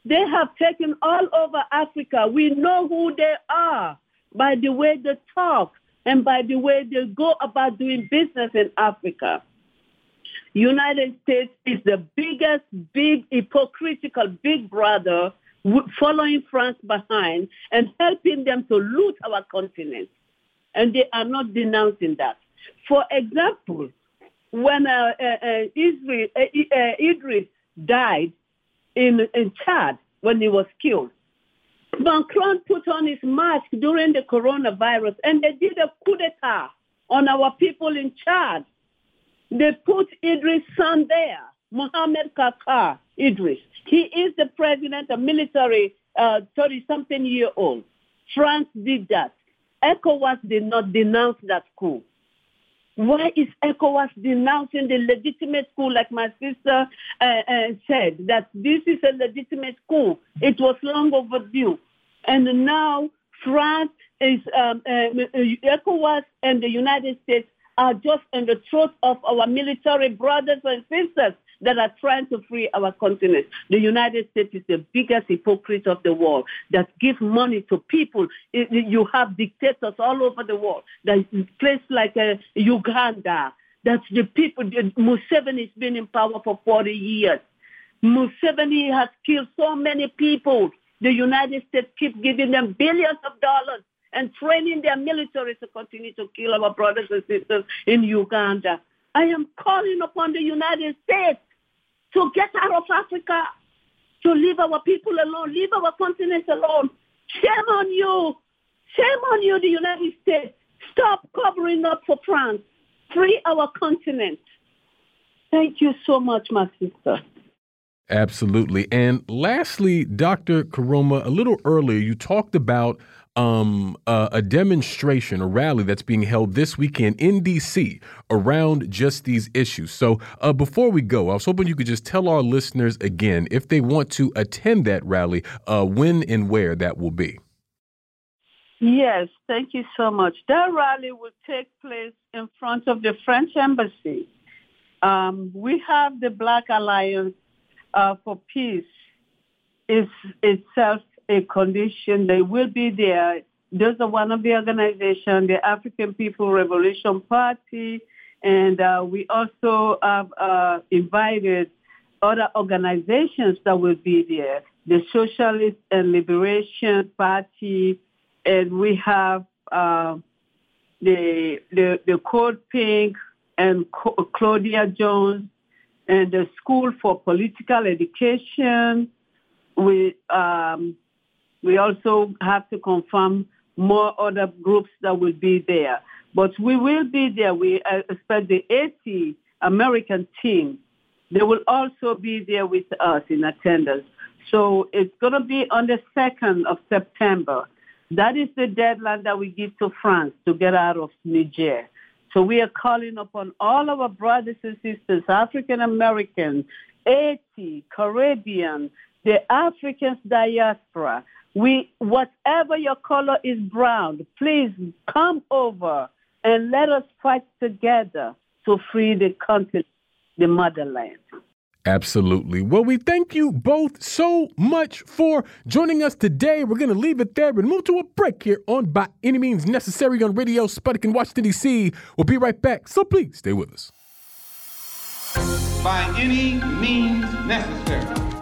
[SPEAKER 5] They have taken all over Africa. We know who they are by the way they talk and by the way they go about doing business in Africa. United States is the biggest, big, hypocritical big brother following France behind and helping them to loot our continent. And they are not denouncing that. For example, when uh, uh, uh Israel, uh, uh, Idris died in, in Chad when he was killed, Macron put on his mask during the coronavirus and they did a coup d'etat on our people in Chad. They put Idris' son there, Mohammed Kaka Idris. He is the president, a military 30-something uh, year old. France did that. ECOWAS did not denounce that coup. Why is ECOWAS denouncing the legitimate coup, like my sister uh, uh, said, that this is a legitimate coup? It was long overdue. And now France is, um, uh, ECOWAS and the United States are just in the throat of our military brothers and sisters that are trying to free our continent. The United States is the biggest hypocrite of the world that give money to people. You have dictators all over the world. That place like uh, Uganda, that's the people. Museveni has been in power for 40 years. Museveni has killed so many people. The United States keep giving them billions of dollars and training their military to continue to kill our brothers and sisters in Uganda. I am calling upon the United States to get out of Africa, to leave our people alone, leave our continent alone. Shame on you. Shame on you, the United States. Stop covering up for France. Free our continent. Thank you so much, my sister.
[SPEAKER 1] Absolutely. And lastly, Dr. Koroma, a little earlier, you talked about um, a demonstration, a rally that's being held this weekend in D.C. around just these issues. So uh, before we go, I was hoping you could just tell our listeners again if they want to attend that rally, uh, when and where that will be.
[SPEAKER 5] Yes, thank you so much. That rally will take place in front of the French embassy. Um, we have the Black Alliance uh, for Peace is itself a condition. They will be there. Those are one of the organizations, the African People Revolution Party, and uh, we also have uh, invited other organizations that will be there, the Socialist and Liberation Party, and we have uh, the, the, the Code Pink and Claudia Jones and the School for Political Education. We um, we also have to confirm more other groups that will be there. But we will be there. We uh, expect the 80 American team. They will also be there with us in attendance. So it's going to be on the 2nd of September. That is the deadline that we give to France to get out of Niger. So we are calling upon all our brothers and sisters, African Americans, Haiti, Caribbean, the African diaspora, we, whatever your color is brown, please come over and let us fight together to free the country, the motherland.
[SPEAKER 1] Absolutely. Well, we thank you both so much for joining us today. We're going to leave it there and move to a break here on By Any Means Necessary on Radio Sputnik in Washington, D.C. We'll be right back, so please stay with us.
[SPEAKER 3] By any means necessary.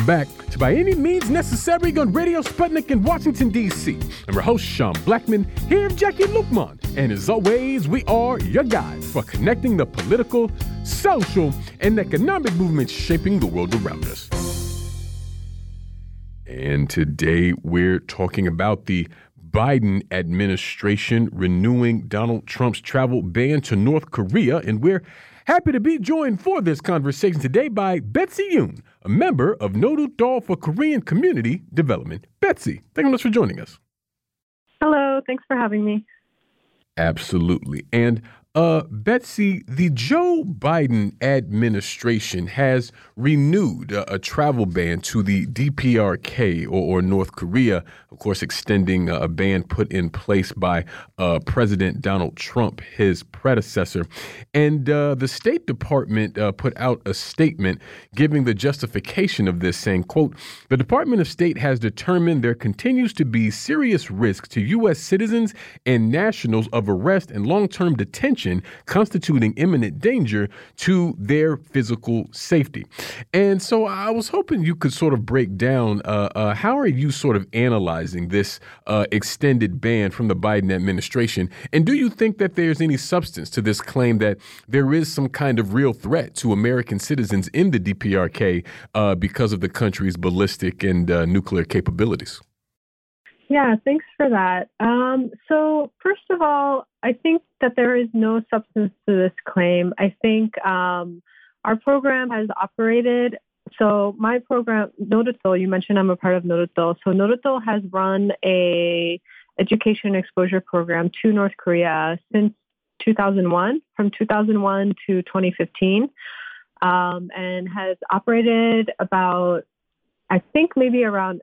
[SPEAKER 1] Welcome back to By Any Means Necessary on Radio Sputnik in Washington, D.C. I'm your host, Sean Blackmon, here with Jacquie Luqman. And as always, we are your guides for connecting the political, social, and economic movements shaping the world around us. And today we're talking about the Biden administration renewing Donald Trump's travel ban to North Korea. And we're happy to be joined for this conversation today by Betsy Yoon, a member of Nodutdol for Korean Community Development. Betsy, thank you much for joining us.
[SPEAKER 7] Hello, thanks for having me.
[SPEAKER 1] Absolutely. And uh, Betsy, the Joe Biden administration has renewed a, a travel ban to the DPRK or, or, North Korea, of course, extending a ban put in place by uh, President Donald Trump, his predecessor. And uh, the State Department uh, put out a statement giving the justification of this, saying, quote, the Department of State has determined there continues to be serious risk to U.S. citizens and nationals of arrest and long-term detention constituting imminent danger to their physical safety. And so I was hoping you could sort of break down uh, uh, how are you sort of analyzing this uh, extended ban from the Biden administration? And do you think that there's any substance to this claim that there is some kind of real threat to American citizens in the DPRK uh, because of the country's ballistic and uh, nuclear capabilities?
[SPEAKER 7] Yeah, thanks for that. Um, so, first of all, I think that there is no substance to this claim. I think um, our program has operated. So, my program, Nodutdol, you mentioned I'm a part of Nodutdol. So, Nodutdol has run a education exposure program to North Korea since 2001, from 2001 to 2015, um, and has operated about I think maybe around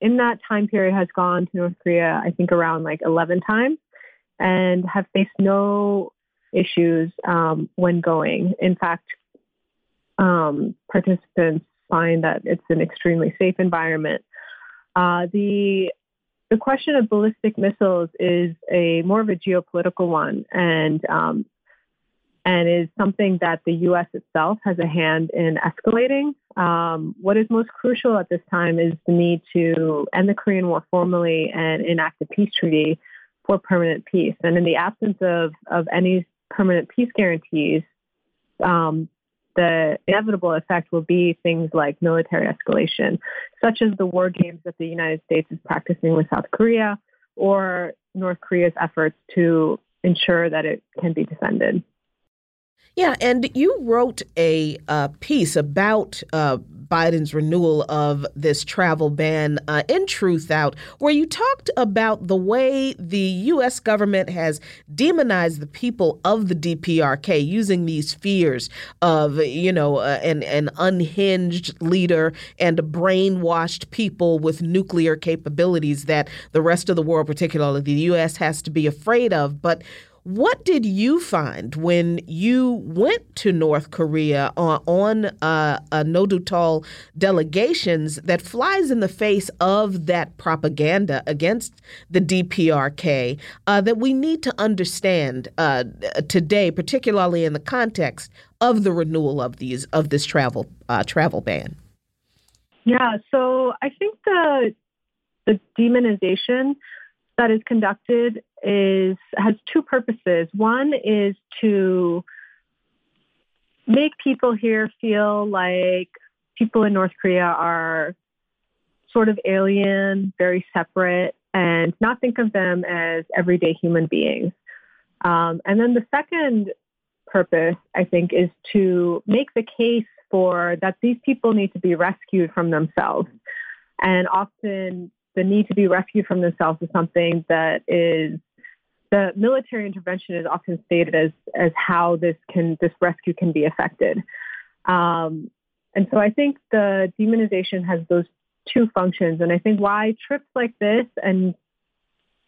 [SPEAKER 7] in that time period has gone to North Korea, I think around like 11 times and have faced no issues um, when going. In fact, um, participants find that it's an extremely safe environment. Uh, the the question of ballistic missiles is a more of a geopolitical one, and um, and is something that the U.S. itself has a hand in escalating. Um, what is most crucial at this time is the need to end the Korean War formally and enact a peace treaty for permanent peace. And in the absence of, of any permanent peace guarantees, um, the inevitable effect will be things like military escalation, such as the war games that the United States is practicing with South Korea or North Korea's efforts to ensure that it can be defended.
[SPEAKER 2] Yeah, and you wrote a uh, piece about uh, Biden's renewal of this travel ban uh, in Truth Out, where you talked about the way the U.S. government has demonized the people of the DPRK using these fears of, you know, uh, an, an unhinged leader and brainwashed people with nuclear capabilities that the rest of the world, particularly the U.S., has to be afraid of. But what did you find when you went to North Korea on, on uh, a Nodutdol delegations that flies in the face of that propaganda against the DPRK uh, that we need to understand uh, today, particularly in the context of the renewal of these of this travel uh, travel ban?
[SPEAKER 7] Yeah, so I think the the demonization that is conducted is has two purposes. One is to make people here feel like people in North Korea are sort of alien, very separate, and not think of them as everyday human beings. Um, and then the second purpose, I think, is to make the case for that these people need to be rescued from themselves. And often the need to be rescued from themselves is something that is the military intervention is often stated as as how this can this rescue can be affected. Um, and so I think the demonization has those two functions. And I think why trips like this and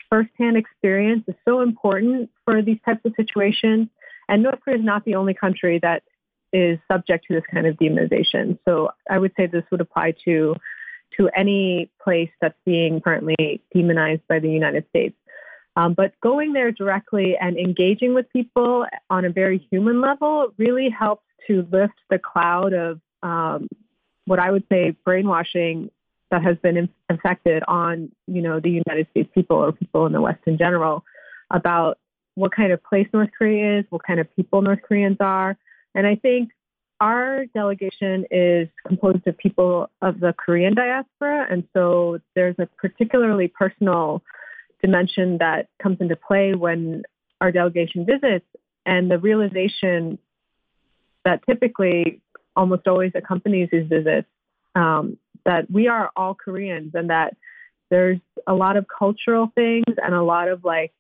[SPEAKER 7] firsthand experience is so important for these types of situations. And North Korea is not the only country that is subject to this kind of demonization. So I would say this would apply to to any place that's being currently demonized by the United States. Um, but going there directly and engaging with people on a very human level really helps to lift the cloud of um, what I would say brainwashing that has been infected on, you know, the United States people or people in the West in general about what kind of place North Korea is, what kind of people North Koreans are. And I think our delegation is composed of people of the Korean diaspora, and so there's a particularly personal dimension that comes into play when our delegation visits, and the realization that typically almost always accompanies these visits um, that we are all Koreans and that There's a lot of cultural things and a lot of like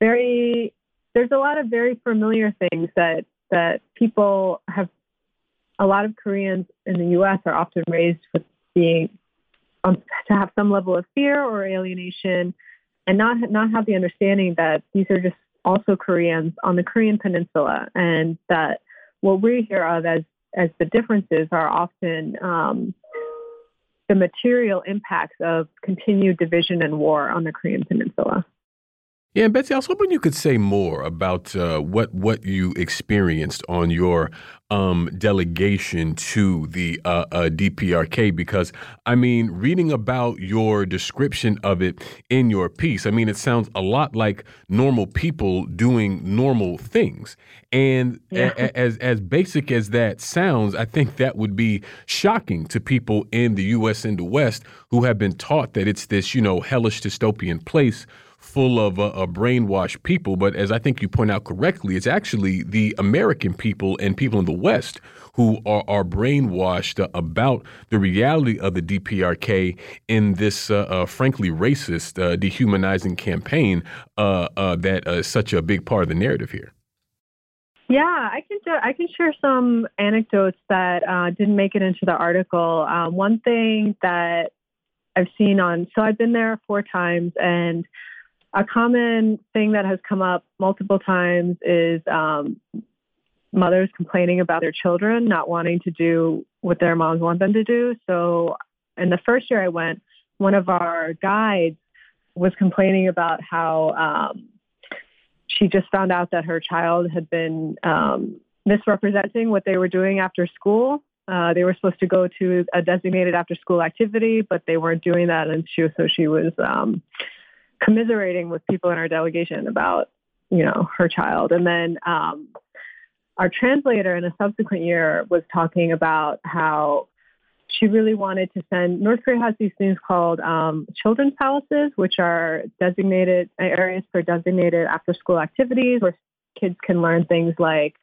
[SPEAKER 7] very there's a lot of very familiar things that that people have a lot of Koreans in the US are often raised with being um, to have some level of fear or alienation and not not have the understanding that these are just also Koreans on the Korean peninsula and that what we hear of as as the differences are often um, the material impacts of continued division and war on the Korean peninsula.
[SPEAKER 1] Yeah, and Betsy, I was hoping you could say more about uh, what what you experienced on your um, delegation to the uh, uh, DPRK, because I mean, reading about your description of it in your piece, I mean, it sounds a lot like normal people doing normal things, and yeah. as as basic as that sounds, I think that would be shocking to people in the U.S. and the West who have been taught that it's this, you know, hellish dystopian place full of uh, uh, brainwashed people. But as I think you point out correctly, it's actually the American people and people in the West who are, are brainwashed uh, about the reality of the DPRK in this, uh, uh, frankly, racist, uh, dehumanizing campaign that is such a big part of the narrative here.
[SPEAKER 7] Yeah, I can do, I can share some anecdotes that didn't make it into the article. one thing that I've seen on so I've been there four times and a common thing that has come up multiple times is um, mothers complaining about their children not wanting to do what their moms want them to do. So, in the first year I went, one of our guides was complaining about how um, she just found out that her child had been um, misrepresenting what they were doing after school. Uh, they were supposed to go to a designated after school activity, but they weren't doing that, and she so she was um, commiserating with people in our delegation about, you know, her child. And then um, our translator in a subsequent year was talking about how she really wanted to send. North Korea has these things called um, children's palaces, which are designated areas for designated after-school activities where kids can learn things like.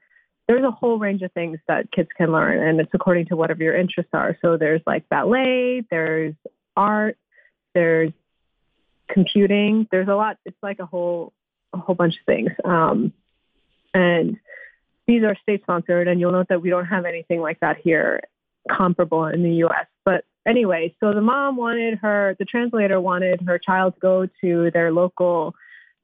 [SPEAKER 7] There's a whole range of things that kids can learn, and it's according to whatever your interests are. So there's like ballet, there's art, there's computing. There's a lot. It's like a whole a whole bunch of things. Um, and these are state sponsored, and you'll note that we don't have anything like that here comparable in the U.S. But anyway, so the mom wanted her, the translator wanted her child to go to their local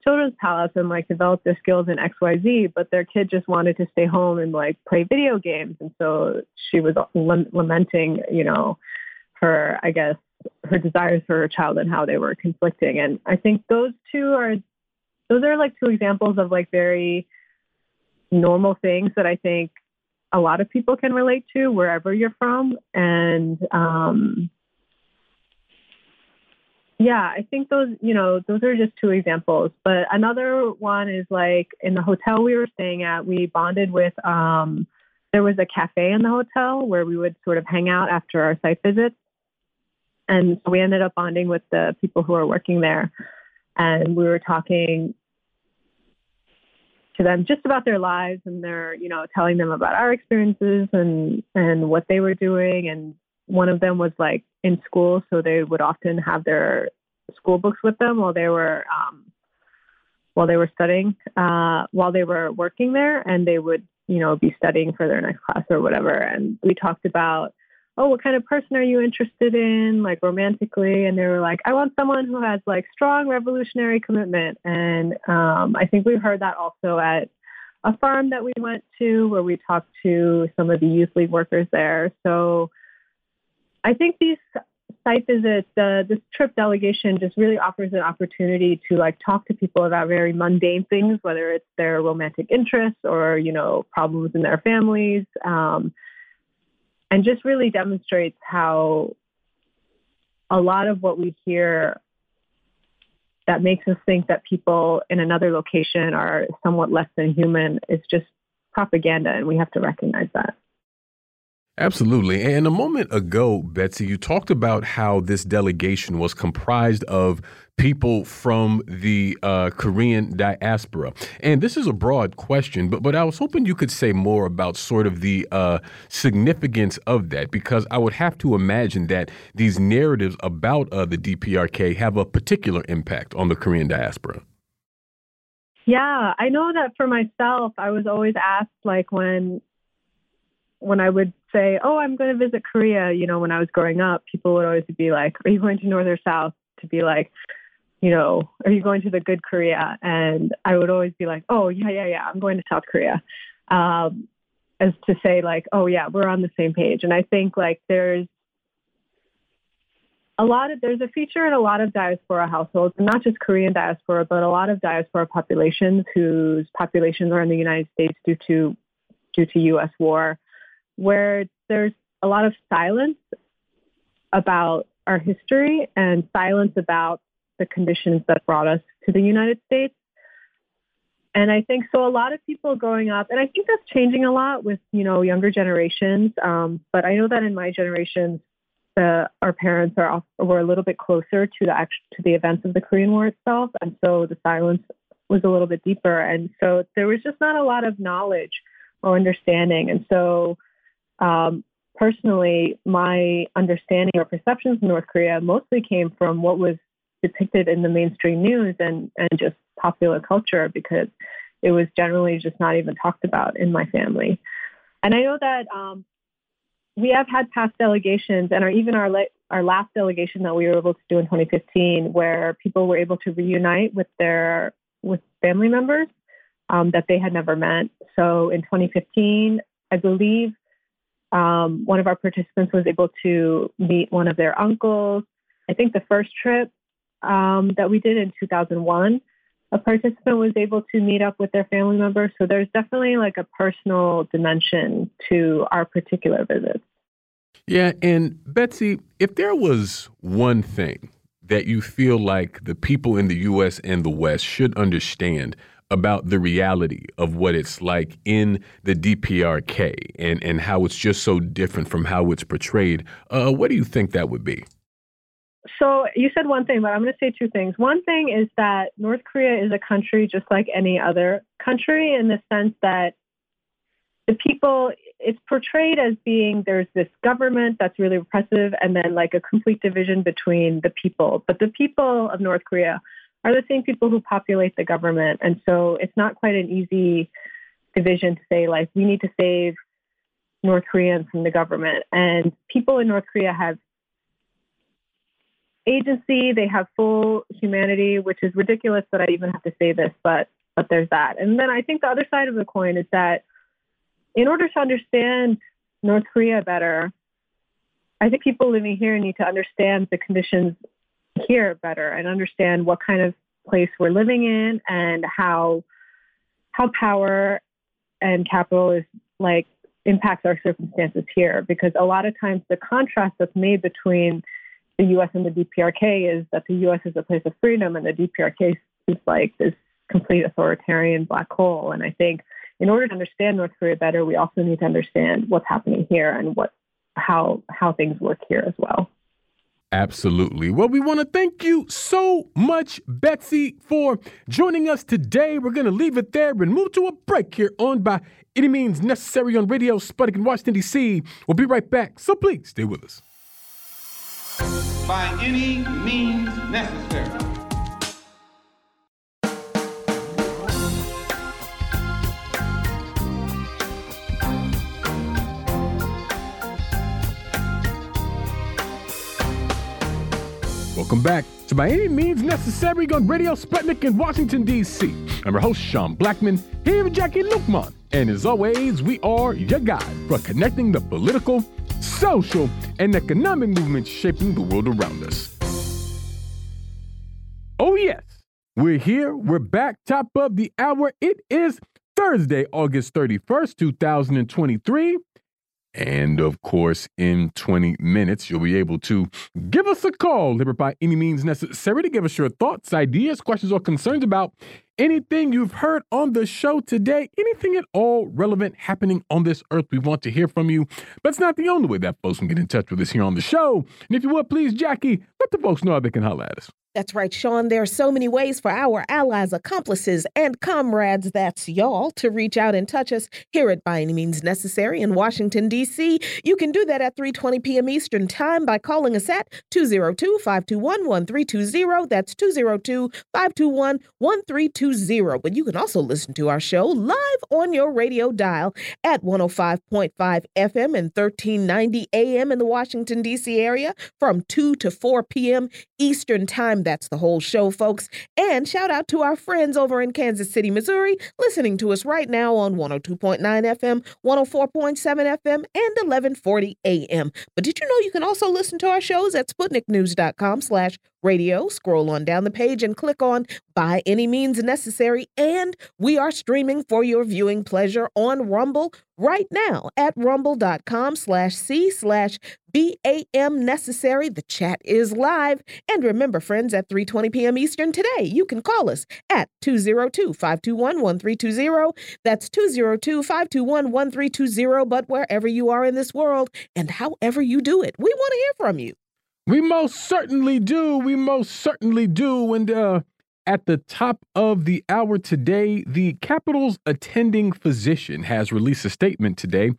[SPEAKER 7] children's palace and like develop their skills in XYZ, but their kid just wanted to stay home and like play video games. And so she was lamenting, you know, her, I guess, her desires for her child and how they were conflicting. And I think those two are those are like two examples of like very normal things that I think a lot of people can relate to wherever you're from. And um, yeah, I think those, you know, those are just two examples. But another one is like in the hotel we were staying at, we bonded with, um, there was a cafe in the hotel where we would sort of hang out after our site visits. And we ended up bonding with the people who are working there. And we were talking to them just about their lives and their, you know, telling them about our experiences and, and what they were doing. And one of them was like in school. So they would often have their school books with them while they were, um, while they were studying, uh, while they were working there and they would, you know, be studying for their next class or whatever. And we talked about oh, what kind of person are you interested in, like romantically? And they were like, I want someone who has like strong revolutionary commitment. And um, I think we heard that also at a farm that we went to where we talked to some of the youth league workers there. So I think these site visits, uh, this trip delegation just really offers an opportunity to like talk to people about very mundane things, whether it's their romantic interests or, you know, problems in their families. Um, and just really demonstrates how a lot of what we hear that makes us think that people in another location are somewhat less than human is just propaganda, and we have to recognize that.
[SPEAKER 1] Absolutely. And a moment ago, Betsy, you talked about how this delegation was comprised of people from the uh, Korean diaspora. And this is a broad question, but but I was hoping you could say more about sort of the uh, significance of that, because I would have to imagine that these narratives about uh, the DPRK have a particular impact on the Korean diaspora.
[SPEAKER 7] Yeah, I know that for myself, I was always asked like when when I would say, "Oh, I'm going to visit Korea," you know, when I was growing up, people would always be like, "Are you going to North or South?" To be like, you know, are you going to the good Korea? And I would always be like, oh, yeah, yeah, yeah, I'm going to South Korea. Um, as to say, like, oh, yeah, we're on the same page. And I think, like, there's a lot of, there's a feature in a lot of diaspora households, not just Korean diaspora, but a lot of diaspora populations whose populations are in the United States due to, due to U.S. war, where there's a lot of silence about our history and silence about the conditions that brought us to the United States. And I think so. A lot of people growing up, and I think that's changing a lot with you know younger generations. Um, but I know that in my generation, the, our parents are were a little bit closer to the to the events of the Korean War itself, and so the silence was a little bit deeper, and so there was just not a lot of knowledge or understanding. And so, um, personally, my understanding or perceptions of North Korea mostly came from what was depicted in the mainstream news and, and just popular culture because it was generally just not even talked about in my family. And I know that um, we have had past delegations and our, even our, our last delegation that we were able to do in 2015 where people were able to reunite with their with family members um, that they had never met. So in 2015, I believe um, one of our participants was able to meet one of their uncles. I think the first trip um, that we did in 2001, a participant was able to meet up with their family members. So there's definitely like a personal dimension to our particular visits.
[SPEAKER 1] Yeah. And Betsy, if there was one thing that you feel like the people in the U.S. and the West should understand about the reality of what it's like in the DPRK and, and how it's just so different from how it's portrayed, uh, what do you think that would be?
[SPEAKER 7] So you said one thing, but I'm going to say two things. One thing is that North Korea is a country just like any other country in the sense that the people, it's portrayed as being there's this government that's really repressive and then like a complete division between the people. But the people of North Korea are the same people who populate the government. And so it's not quite an easy division to say, like, we need to save North Koreans from the government. And people in North Korea have agency. They have full humanity, which is ridiculous that I even have to say this, but but there's that. And then I think the other side of the coin is that in order to understand North Korea better, I think people living here need to understand the conditions here better and understand what kind of place we're living in and how how power and capital is like impacts our circumstances here because a lot of times the contrast that's made between the U.S. and the DPRK is that the U.S. is a place of freedom and the DPRK is like this complete authoritarian black hole. And I think in order to understand North Korea better, we also need to understand what's happening here and what how how things work here as well.
[SPEAKER 1] Absolutely. Well, we want to thank you so much, Betsy, for joining us today. We're going to leave it there and move to a break here on By Any Means Necessary on Radio Sputnik in Washington, D.C. We'll be right back, so please stay with us
[SPEAKER 3] by any means necessary.
[SPEAKER 1] Welcome back to By Any Means Necessary on Radio Sputnik in Washington, D.C. I'm your host, Sean Blackmon, here with Jacquie Luqman. And as always, we are your guide for connecting the political, social, and economic movements shaping the world around us. Oh, yes, we're here. We're back, top of the hour. It is Thursday, August 31st, 2023. And of course, in 20 minutes, you'll be able to give us a call, live by any means necessary, to give us your thoughts, ideas, questions, or concerns about anything you've heard on the show today, anything at all relevant happening on this earth. We want to hear from you. But it's not the only way that folks can get in touch with us here on the show. And if you would, please, Jacquie, let the folks know how they can holler at us.
[SPEAKER 2] That's right, Sean. There are so many ways for our allies, accomplices, and comrades, that's y'all, to reach out and touch us here at By Any Means Necessary in Washington, D.C. You can do that at 3.20 p.m. Eastern Time by calling us at 202-521-1320. That's 202-521-1320. But you can also listen to our show live on your radio dial at 105.5 FM and 1390 AM in the Washington, D.C. area from 2 to 4 p.m. Eastern Time. That's the whole show, folks. And shout out to our friends over in Kansas City, Missouri, listening to us right now on 102.9 FM, 104.7 FM, and 1140 AM. But did you know you can also listen to our shows at SputnikNews.com slash radio. Scroll on down the page and click on By Any Means Necessary. And we are streaming for your viewing pleasure on Rumble right now at rumble.com slash C slash BAM necessary. The chat is live. And remember, friends, at 3.20 p.m. Eastern today, you can call us at 202-521-1320. That's 202-521-1320. But wherever you are in this world and however you do it, we want to hear from you.
[SPEAKER 1] We most certainly do. We most certainly do. And uh, at the top of the hour today, the Capitol's attending physician has released a statement today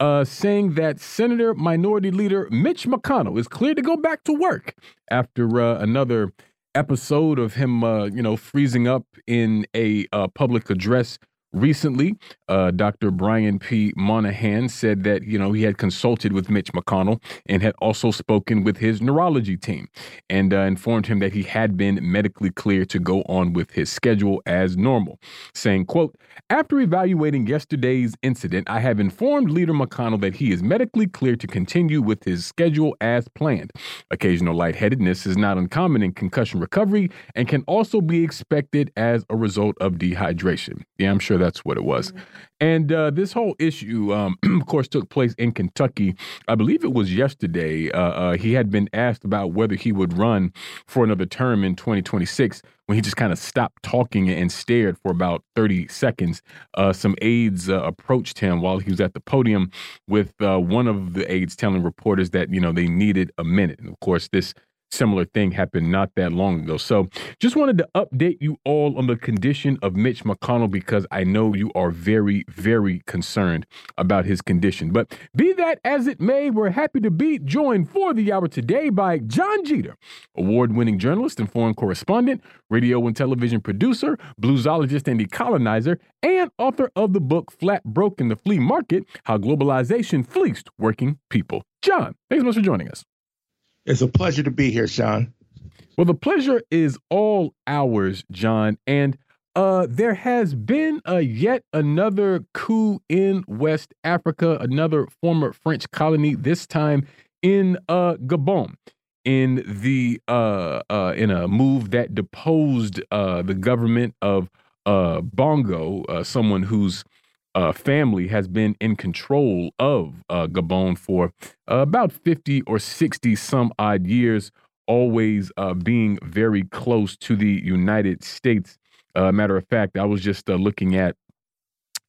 [SPEAKER 1] uh, saying that Senator Minority Leader Mitch McConnell is clear to go back to work after uh, another episode of him, uh, you know, freezing up in a uh, public address Recently, uh, Dr. Brian P. Monahan said that, you know, he had consulted with Mitch McConnell and had also spoken with his neurology team and uh, informed him that he had been medically cleared to go on with his schedule as normal, saying, quote, after evaluating yesterday's incident, I have informed Leader McConnell that he is medically cleared to continue with his schedule as planned. Occasional lightheadedness is not uncommon in concussion recovery and can also be expected as a result of dehydration. Yeah, I'm sure that's what it was. Mm-hmm. And uh, this whole issue, um, of course, took place in Kentucky. I believe it was yesterday. Uh, uh, he had been asked about whether he would run for another term in 2026 when he just kind of stopped talking and stared for about 30 seconds. Uh, some aides uh, approached him while he was at the podium with uh, one of the aides telling reporters that, you know, they needed a minute. And of course, this similar thing happened not that long ago. So just wanted to update you all on the condition of Mitch McConnell because I know you are very, very concerned about his condition. But be that as it may, we're happy to be joined for the hour today by Jon Jeter, award winning journalist and foreign correspondent, radio and television producer, bluesologist and decolonizer, and author of the book Flat Broke in the Flea Market How Globalization Fleeced Working People. Jon, thanks so much for joining us.
[SPEAKER 8] It's a pleasure to be here, Sean.
[SPEAKER 1] Well, the pleasure is all ours, Jon. And uh, there has been a yet another coup in West Africa, another former French colony, this time in uh, Gabon, in the uh, uh, in a move that deposed uh, the government of uh, Bongo, uh, someone who's uh, family has been in control of uh, Gabon for uh, about 50 or 60 some odd years, always uh, being very close to the United States. Uh, matter of fact, I was just uh, looking at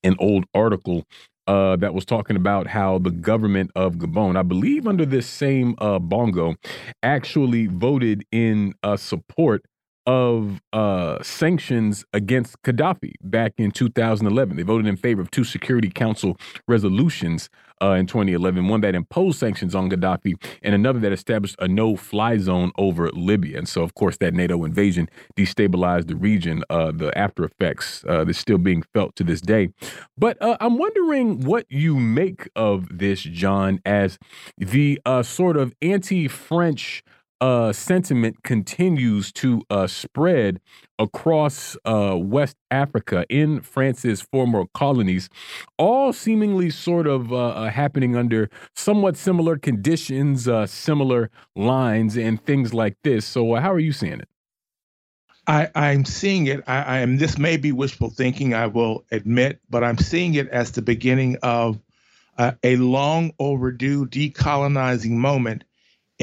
[SPEAKER 1] an old article that was talking about how the government of Gabon, I believe under this same Bongo, actually voted in support of uh, sanctions against Gaddafi back in 2011. They voted in favor of two Security Council resolutions uh, in 2011, one that imposed sanctions on Gaddafi and another that established a no fly zone over Libya. And so, of course, that NATO invasion destabilized the region. Uh, the after effects uh, that's still being felt to this day. But uh, I'm wondering what you make of this, Jon, as the uh, sort of anti French uh, sentiment continues to uh, spread across uh, West Africa in France's former colonies, all seemingly sort of uh, uh, happening under somewhat similar conditions, uh, similar lines, and things like this. So, how are you seeing it?
[SPEAKER 8] I, I'm seeing it. I, I am. This may be wishful thinking, I will admit, but I'm seeing it as the beginning of a long overdue decolonizing moment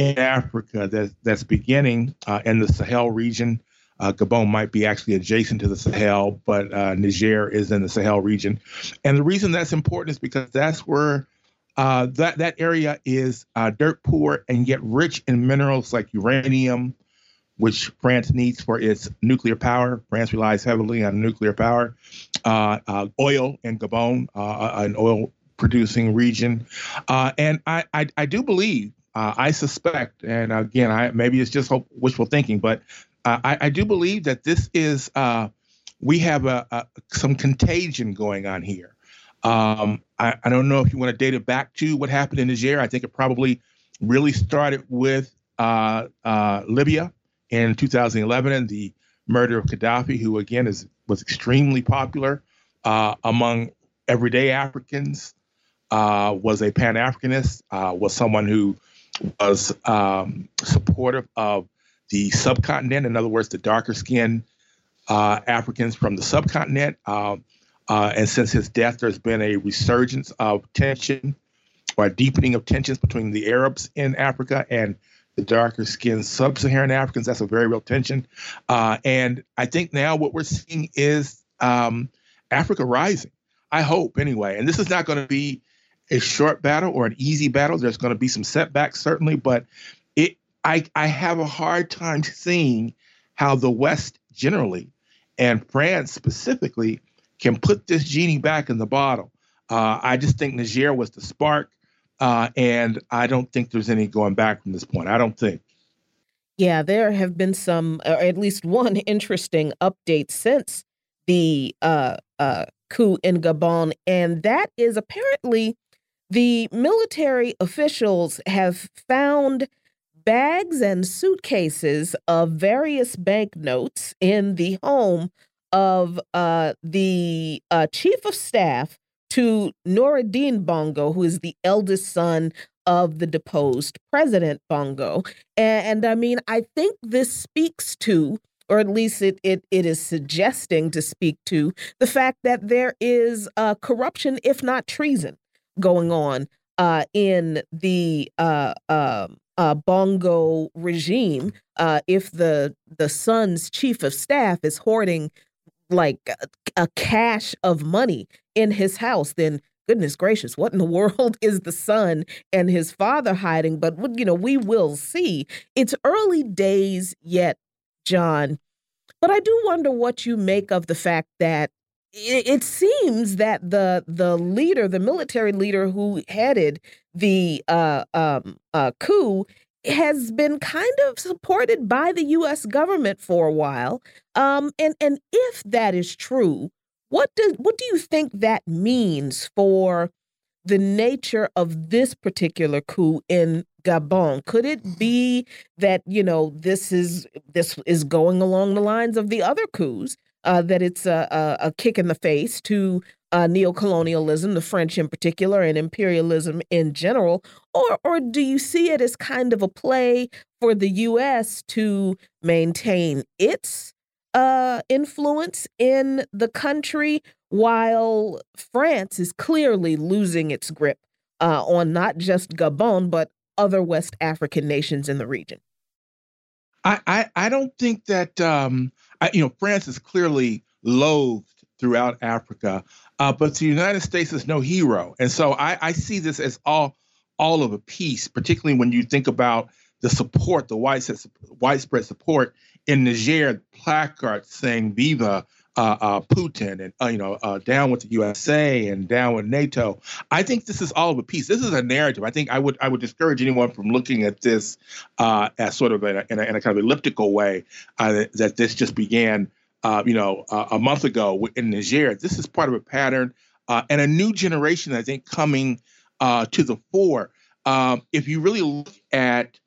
[SPEAKER 8] in Africa that, that's beginning uh, in the Sahel region. Uh, Gabon might be actually adjacent to the Sahel, but uh, Niger is in the Sahel region. And the reason that's important is because that's where uh, that, that area is uh, dirt poor and yet rich in minerals like uranium, which France needs for its nuclear power. France relies heavily on nuclear power. Uh, uh, oil in Gabon, an oil producing region. and I, I, I, do believe, I suspect, and again, I, maybe it's just hope, wishful thinking, but I, I, do believe that this is, we have a, a, some contagion going on here. Um, I, I, don't know if you want to date it back to what happened in Niger. I think it probably really started with uh, uh, Libya in 2011 and the murder of Gaddafi, who again is was extremely popular uh, among everyday Africans. Uh, was a Pan Africanist. Uh, was someone who was um, supportive of the subcontinent. In other words, the darker skinned uh, Africans from the subcontinent. Um, uh, and since his death, there's been a resurgence of tension or a deepening of tensions between the Arabs in Africa and the darker skinned sub Saharan Africans. That's a very real tension. Uh, and I think now what we're seeing is um, Africa rising. I hope, anyway. And this is not going to be a short battle or an easy battle. There's going to be some setbacks, certainly, but it I, I have a hard time seeing how the West generally and France specifically can put this genie back in the bottle. Uh, I just think Niger was the spark, uh, and I don't think there's any going back from this point. I don't think.
[SPEAKER 2] Yeah, there have been some, or at least one interesting update since the uh, uh coup in Gabon, and that is apparently the military officials have found bags and suitcases of various banknotes in the home of uh, the uh, chief of staff to Noureddin Bongo, who is the eldest son of the deposed President Bongo. And, and, I mean, I think this speaks to, or at least it, it, it is suggesting to speak to, the fact that there is uh, corruption, if not treason, going on uh, in the uh, um, uh, Bongo regime. Uh, if the the son's chief of staff is hoarding like a, a cache of money in his house, then goodness gracious, what in the world is the son and his father hiding? But, you know, we will see. It's early days yet, Jon. But I do wonder what you make of the fact that it, seems that the the leader, the military leader who headed the uh, um, uh, coup, has been kind of supported by the U.S. government for a while. Um, and and if that is true, what does what do you think that means for the nature of this particular coup in Gabon? Could it be that you know this is this is going along the lines of the other coups? Uh, that it's a, a, a, kick in the face to uh, neocolonialism, the French in particular, and imperialism in general, or or do you see it as kind of a play for the U.S. to maintain its uh, influence in the country while France is clearly losing its grip uh, on not just Gabon but other West African nations in the region?
[SPEAKER 8] I I, don't think that um, I, you know France is clearly loathed throughout Africa. Uh, but the United States is no hero, and so I, I see this as all all of a piece, particularly when you think about the support, the widespread support in Niger, placards saying "Viva." Uh, uh, Putin and uh, you know down with the USA and down with NATO. I think this is all of a piece. This is a narrative. I think I would I would discourage anyone from looking at this as sort of in a, in a, in a kind of elliptical way uh, that this just began uh, you know, uh, a month ago in Niger. This is part of a pattern uh, and a new generation, I think, coming to the fore. Um, if you really look at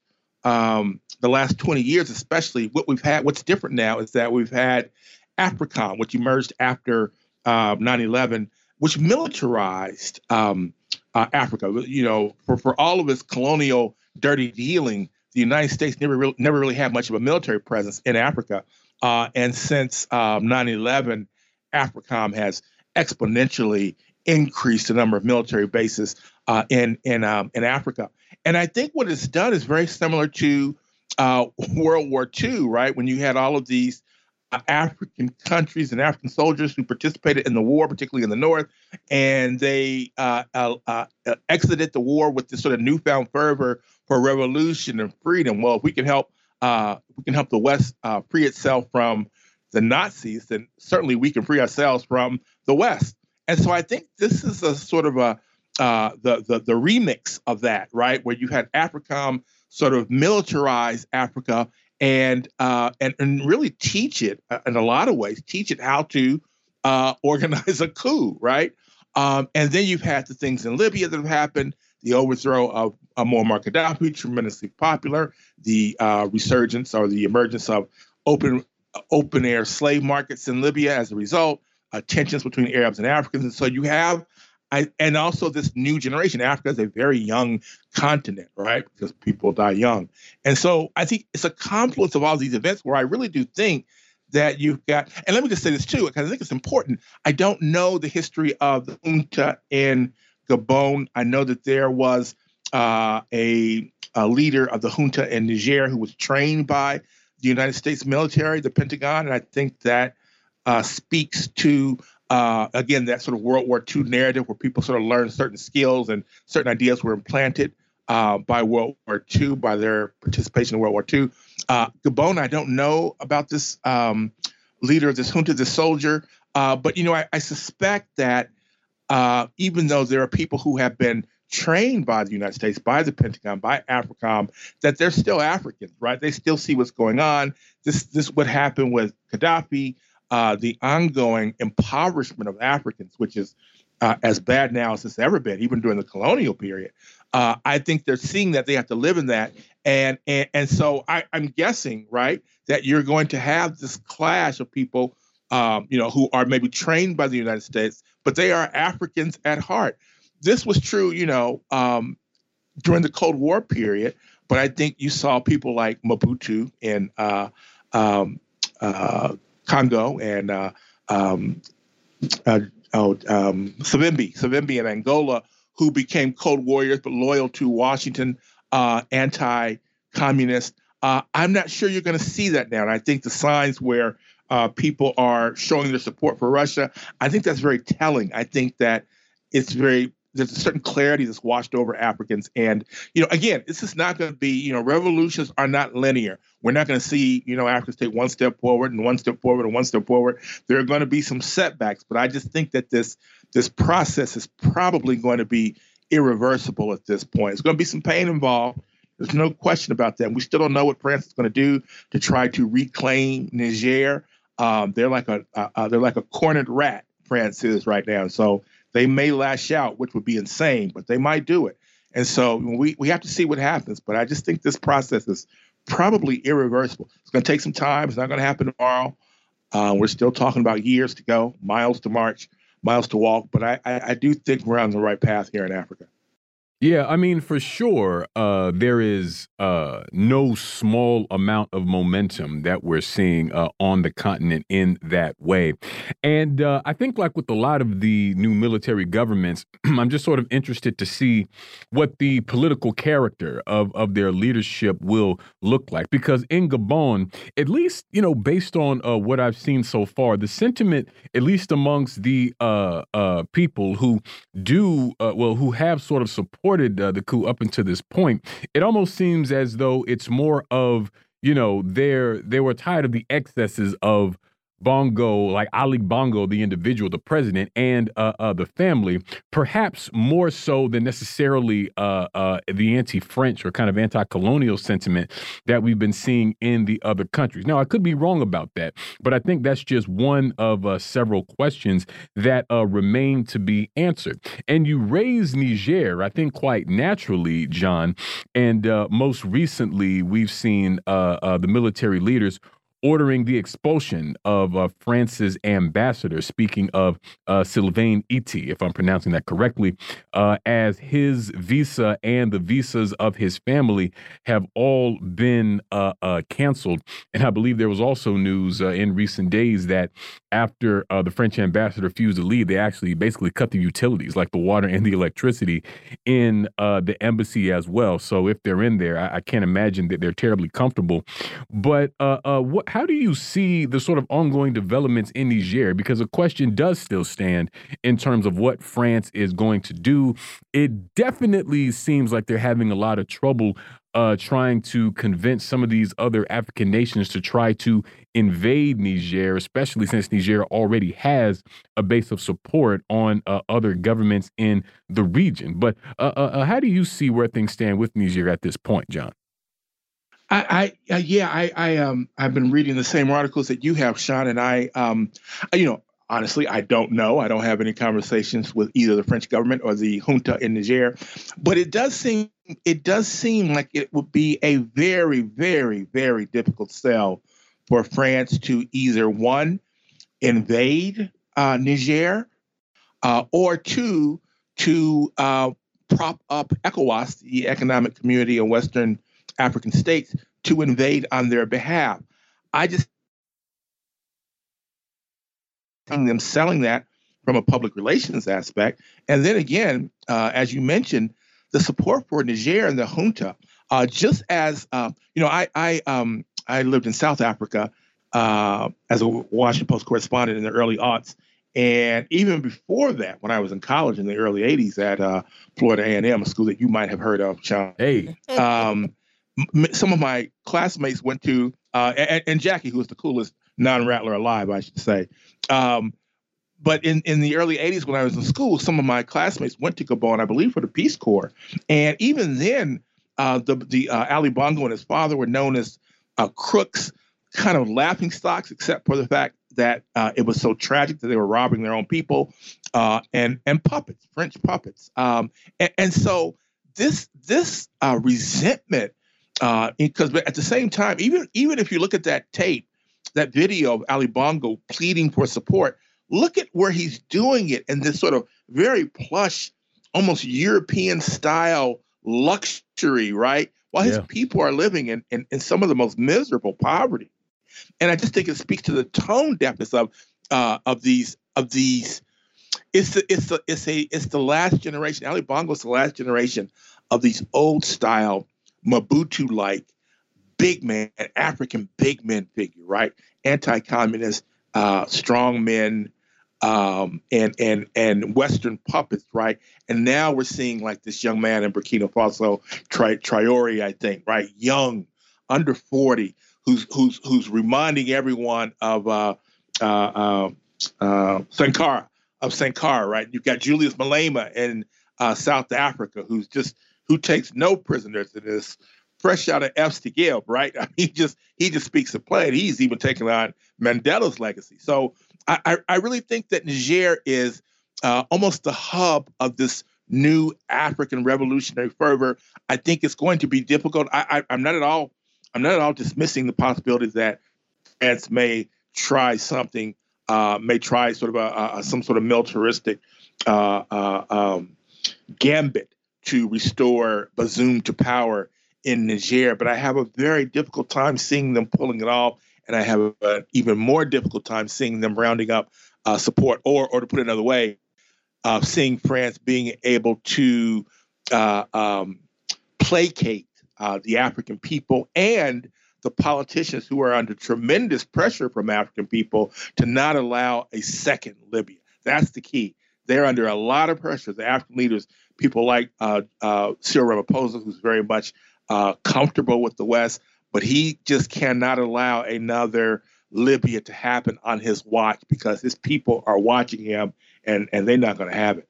[SPEAKER 8] um, the last 20 years, especially what we've had, what's different now is that we've had AFRICOM, which emerged after uh, 9 11, which militarized um, uh, Africa. You know, for, for all of its colonial dirty dealing, the United States never really, never really had much of a military presence in Africa. Uh, and since um, 9/11, AFRICOM has exponentially increased the number of military bases uh, in in um, in Africa. And I think what it's done is very similar to uh, World War II, right? When you had all of these African countries and African soldiers who participated in the war, particularly in the North, and they uh, uh, uh, exited the war with this sort of newfound fervor for revolution and freedom. Well, if we can help uh, we can help the West uh, free itself from the Nazis, then certainly we can free ourselves from the West. And so I think this is a sort of a uh, the, the the remix of that, right? Where you had AFRICOM sort of militarize Africa and uh, and and really teach it uh, in a lot of ways, teach it how to uh, organize a coup, right? Um, and then you've had the things in Libya that have happened, the overthrow of uh, Muammar Gaddafi, tremendously popular, the uh, resurgence or the emergence of open open air slave markets in Libya as a result, uh, tensions between Arabs and Africans, and so you have. I, and also this new generation. Africa is a very young continent, right? Because people die young. And so I think it's a confluence of all these events where I really do think that you've got, and let me just say this too, because I think it's important. I don't know the history of the junta in Gabon. I know that there was uh, a, a, leader of the junta in Niger who was trained by the United States military, the Pentagon, and I think that uh, speaks to uh, again that sort of World War II narrative where people sort of learn certain skills and certain ideas were implanted uh, by World War II by their participation in World War II. Uh, Gabon, I don't know about this um, leader this junta, this soldier, uh, but you know I, I suspect that uh, even though there are people who have been trained by the United States, by the Pentagon, by AFRICOM, that they're still Africans, right? They still see what's going on. This this what happened with Gaddafi, uh, the ongoing impoverishment of Africans, which is uh, as bad now as it's ever been, even during the colonial period. Uh, I think they're seeing that they have to live in that, and and and so I, I'm guessing, right, that you're going to have this clash of people, um, you know, who are maybe trained by the United States, but they are Africans at heart this was true, you know, um, during the Cold War period. But I think you saw people like Mobutu in uh, um, uh, Congo and uh, um, uh, oh, um, Savimbi, Savimbi in Angola, who became Cold Warriors but loyal to Washington, uh, anti-communist. Uh, I'm not sure you're going to see that now. And I think the signs where uh, people are showing their support for Russia, I think that's very telling. I think that it's very there's a certain clarity that's washed over Africans. And, you know, again, this is not going to be, you know, revolutions are not linear. We're not going to see, you know, Africans take one step forward and one step forward and one step forward. There are going to be some setbacks, but I just think that this this process is probably going to be irreversible at this point. There's going to be some pain involved. There's no question about that. We still don't know what France is going to do to try to reclaim Niger. Um, they're like a uh, they're like a cornered rat. France is right now. So they may lash out, which would be insane, but they might do it. And so we, we have to see what happens. But I just think this process is probably irreversible. It's going to take some time. It's not going to happen tomorrow. Uh, we're still talking about years to go, miles to march, miles to walk. But I, I, I do think we're on the right path here in Africa.
[SPEAKER 1] Yeah, I mean, for sure, uh, there is uh, no small amount of momentum that we're seeing uh, on the continent in that way. And uh, I think, like with a lot of the new military governments, I'm just sort of interested to see what the political character of, of their leadership will look like. Because in Gabon, at least, you know, based on uh, what I've seen so far, the sentiment, at least amongst the uh, people who do, well, who have sort of supported supported uh, the coup up until this point, it almost seems as though it's more of you know they're they were tired of the excesses of Bongo, like Ali Bongo, the individual, the president, and uh, uh, the family, perhaps more so than necessarily uh, uh the anti French or kind of anti colonial sentiment that we've been seeing in the other countries. Now, I could be wrong about that, but I think that's just one of uh, several questions that uh, remain to be answered. And you raise Niger, I think, quite naturally, Jon. And most recently, we've seen the military leaders ordering the expulsion of uh, France's ambassador, speaking of uh, Sylvain Itté, if I'm pronouncing that correctly, uh, as his visa and the visas of his family have all been uh, uh, canceled. And I believe there was also news uh, in recent days that after the French ambassador refused to leave, they actually basically cut the utilities, like the water and the electricity, in the embassy as well. So if they're in there, I, I, can't imagine that they're terribly comfortable. But what how do you see the sort of ongoing developments in Niger? Because a question does still stand in terms of what France is going to do. It definitely seems like they're having a lot of trouble uh, trying to convince some of these other African nations to try to invade Niger, especially since Niger already has a base of support on uh, other governments in the region. But uh, uh, uh how do you see where things stand with Niger at this point, Jon?
[SPEAKER 8] I, I uh, yeah, I, I um, I've been reading the same articles that you have, Sean, and I, um, you know, honestly, I don't know. I don't have any conversations with either the French government or the junta in Niger, but it does seem it does seem like it would be a very, very, very difficult sell for France to either one invade uh, Niger uh, or two to uh, prop up ECOWAS, the Economic Community of Western African States, to invade on their behalf. I just them selling that from a public relations aspect. And then again, uh, as you mentioned, the support for Niger and the junta, uh, just as uh, you know, I I um, I lived in South Africa uh, as a Washington Post correspondent in the early aughts, and even before that, when I was in college in the early '80s at uh, Florida A&M, a school that you might have heard of, Sean.
[SPEAKER 1] Hey,
[SPEAKER 8] um, m- some of my classmates went to, uh, and, and, Jacquie, who was the coolest non-rattler alive, I should say. Um, but in, in the early 80s when I was in school, some of my classmates went to Gabon, I believe, for the Peace Corps. And even then, uh, the, the uh, Ali Bongo and his father were known as uh, crooks, kind of laughing stocks, except for the fact that uh, it was so tragic that they were robbing their own people uh, and and puppets, French puppets. Um, and, and, so this this uh, resentment, because at the same time, even even if you look at that tape, that video of Ali Bongo pleading for support, look at where he's doing it in this sort of very plush, almost European style luxury, right? While his yeah. people are living in, in, in some of the most miserable poverty. And I just think it speaks to the tone deafness of uh, of these of these. It's the it's the it's a it's the last generation. Ali Bongo is the last generation of these old style Mobutu like big man, African big men figure, right? Anti-communist, uh, strong men, um, and and and Western puppets, right? And now we're seeing like this young man in Burkina Faso, Tri- Traore, I think, right, young, under forty, who's who's who's reminding everyone of uh, uh, uh, uh Sankara, of Sankara, right? You've got Julius Malema in uh, South Africa, who's just who takes no prisoners in this fresh out of F's to right? I mean, he just he just speaks a plain. He's even taking on Mandela's legacy. So I, I really think that Niger is uh, almost the hub of this new African revolutionary fervor. I think it's going to be difficult. I, I, am not at all I'm not at all dismissing the possibility that France may try something, uh, may try sort of a, a, some sort of militaristic uh, uh um, gambit to restore Bazoum to power in Niger. But I have a very difficult time seeing them pulling it off and I have an even more difficult time seeing them rounding up uh, support, or or to put it another way, uh, seeing France being able to uh, um, placate uh, the African people and the politicians who are under tremendous pressure from African people to not allow a second Libya. That's the key. They're under a lot of pressure. The African leaders, people like uh, uh, Cyril Ramaphosa, who's very much comfortable with the West, but he just cannot allow another Libya to happen on his watch because his people are watching him and and they're not going to have it.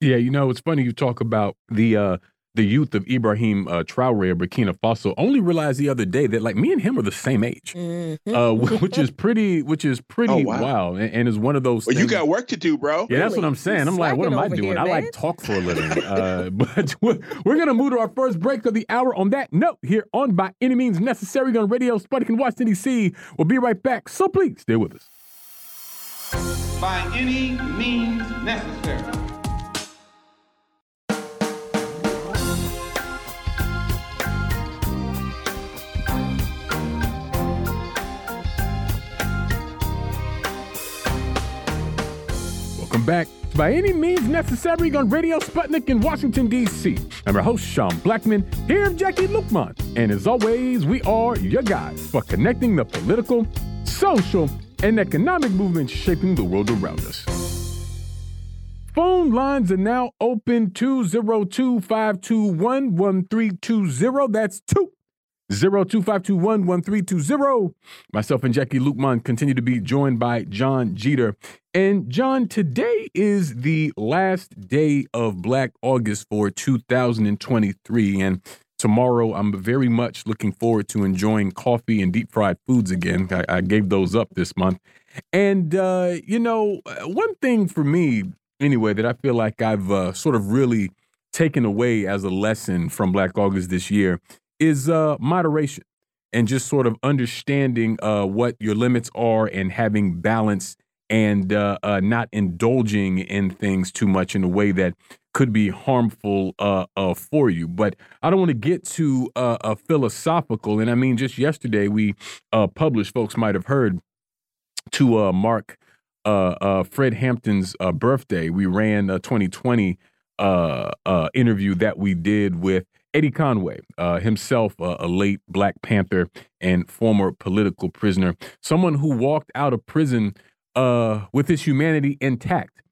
[SPEAKER 1] Yeah, you know, it's funny you talk about the uh the youth of Ibrahim uh, Traore of Burkina Faso only realized the other day that like me and him are the same age, mm-hmm. uh, which is pretty, which is pretty oh, wow. wild, and, and, is one of those.
[SPEAKER 8] Well,
[SPEAKER 1] things,
[SPEAKER 8] you got work to do, bro.
[SPEAKER 1] Yeah, that's what I'm saying. I'm like, what am I doing? Here, I like talk for a living, uh, but we're, we're, gonna move to our first break of the hour. On that note, here on By Any Means Necessary on Radio Sputnik in Washington D.C. We'll be right back. So please stay with us.
[SPEAKER 3] By any means necessary.
[SPEAKER 1] Back by any means necessary on Radio Sputnik in Washington, D.C. I'm your host, Sean Blackmon, here with Jacquie Luqman. And as always, we are your guides for connecting the political, social, and economic movements shaping the world around us. Phone lines are now open 202 521 1320. That's 2 02521 1320. Myself and Jacquie Luqman continue to be joined by Jon Jeter. And Jon, today is the last day of Black August for 2023. And tomorrow I'm very much looking forward to enjoying coffee and deep fried foods again. I, I gave those up this month. And, uh, you know, one thing for me, anyway, that I feel like I've uh, sort of really taken away as a lesson from Black August this year is uh, moderation and just sort of understanding uh, what your limits are and having balance and uh, uh, not indulging in things too much in a way that could be harmful uh, uh, for you. But I don't want to get too uh, philosophical. And I mean, just yesterday we published, folks might have heard, to mark uh Fred Hampton's birthday. We ran a 2020 uh, uh, interview that we did with Eddie Conway, uh, himself uh, a late Black Panther and former political prisoner, someone who walked out of prison uh, with his humanity intact.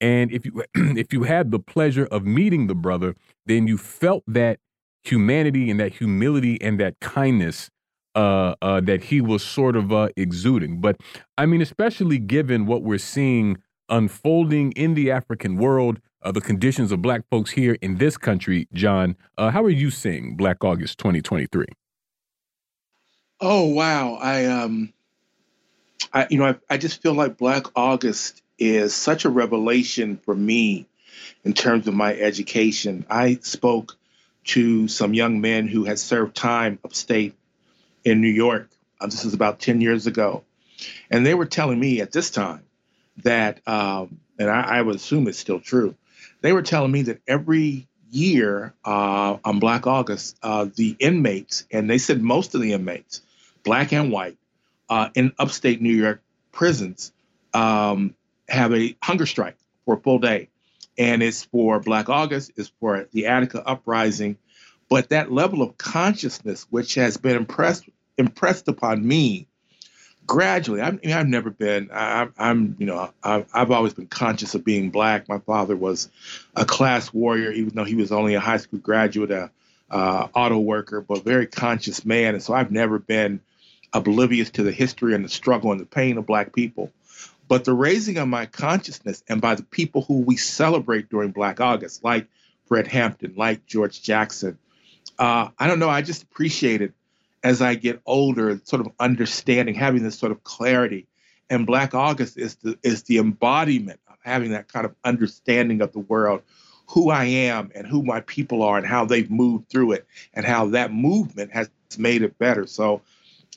[SPEAKER 1] And if you if you had the pleasure of meeting the brother, then you felt that humanity and that humility and that kindness uh, uh, that he was sort of uh, exuding. But I mean, especially given what we're seeing unfolding in the African world, uh, the conditions of black folks here in this country, Jon. Uh, how are you seeing Black August 2023?
[SPEAKER 8] Oh wow, I um, I you know I, I just feel like Black August is such a revelation for me in terms of my education. I spoke to some young men who had served time upstate in New York. Um, this was about 10 years ago. And they were telling me at this time that, um, and I, I, would assume it's still true, they were telling me that every year uh, on Black August, uh, the inmates, and they said most of the inmates, black and white, uh, in upstate New York prisons, um, have a hunger strike for a full day. And it's for Black August, it's for the Attica uprising. But that level of consciousness, which has been impressed impressed upon me gradually. I mean, I've never been. I, am you know, I've, I've always been conscious of being black. My father was a class warrior, even though he was only a high school graduate, a uh, auto worker, but very conscious man. And so I've never been oblivious to the history and the struggle and the pain of black people. But the raising of my consciousness and by the people who we celebrate during Black August, like Fred Hampton, like George Jackson, uh, I don't know. I just appreciated as I get older, sort of understanding, having this sort of clarity. And Black August is the is the embodiment of having that kind of understanding of the world, who I am and who my people are and how they've moved through it and how that movement has made it better. So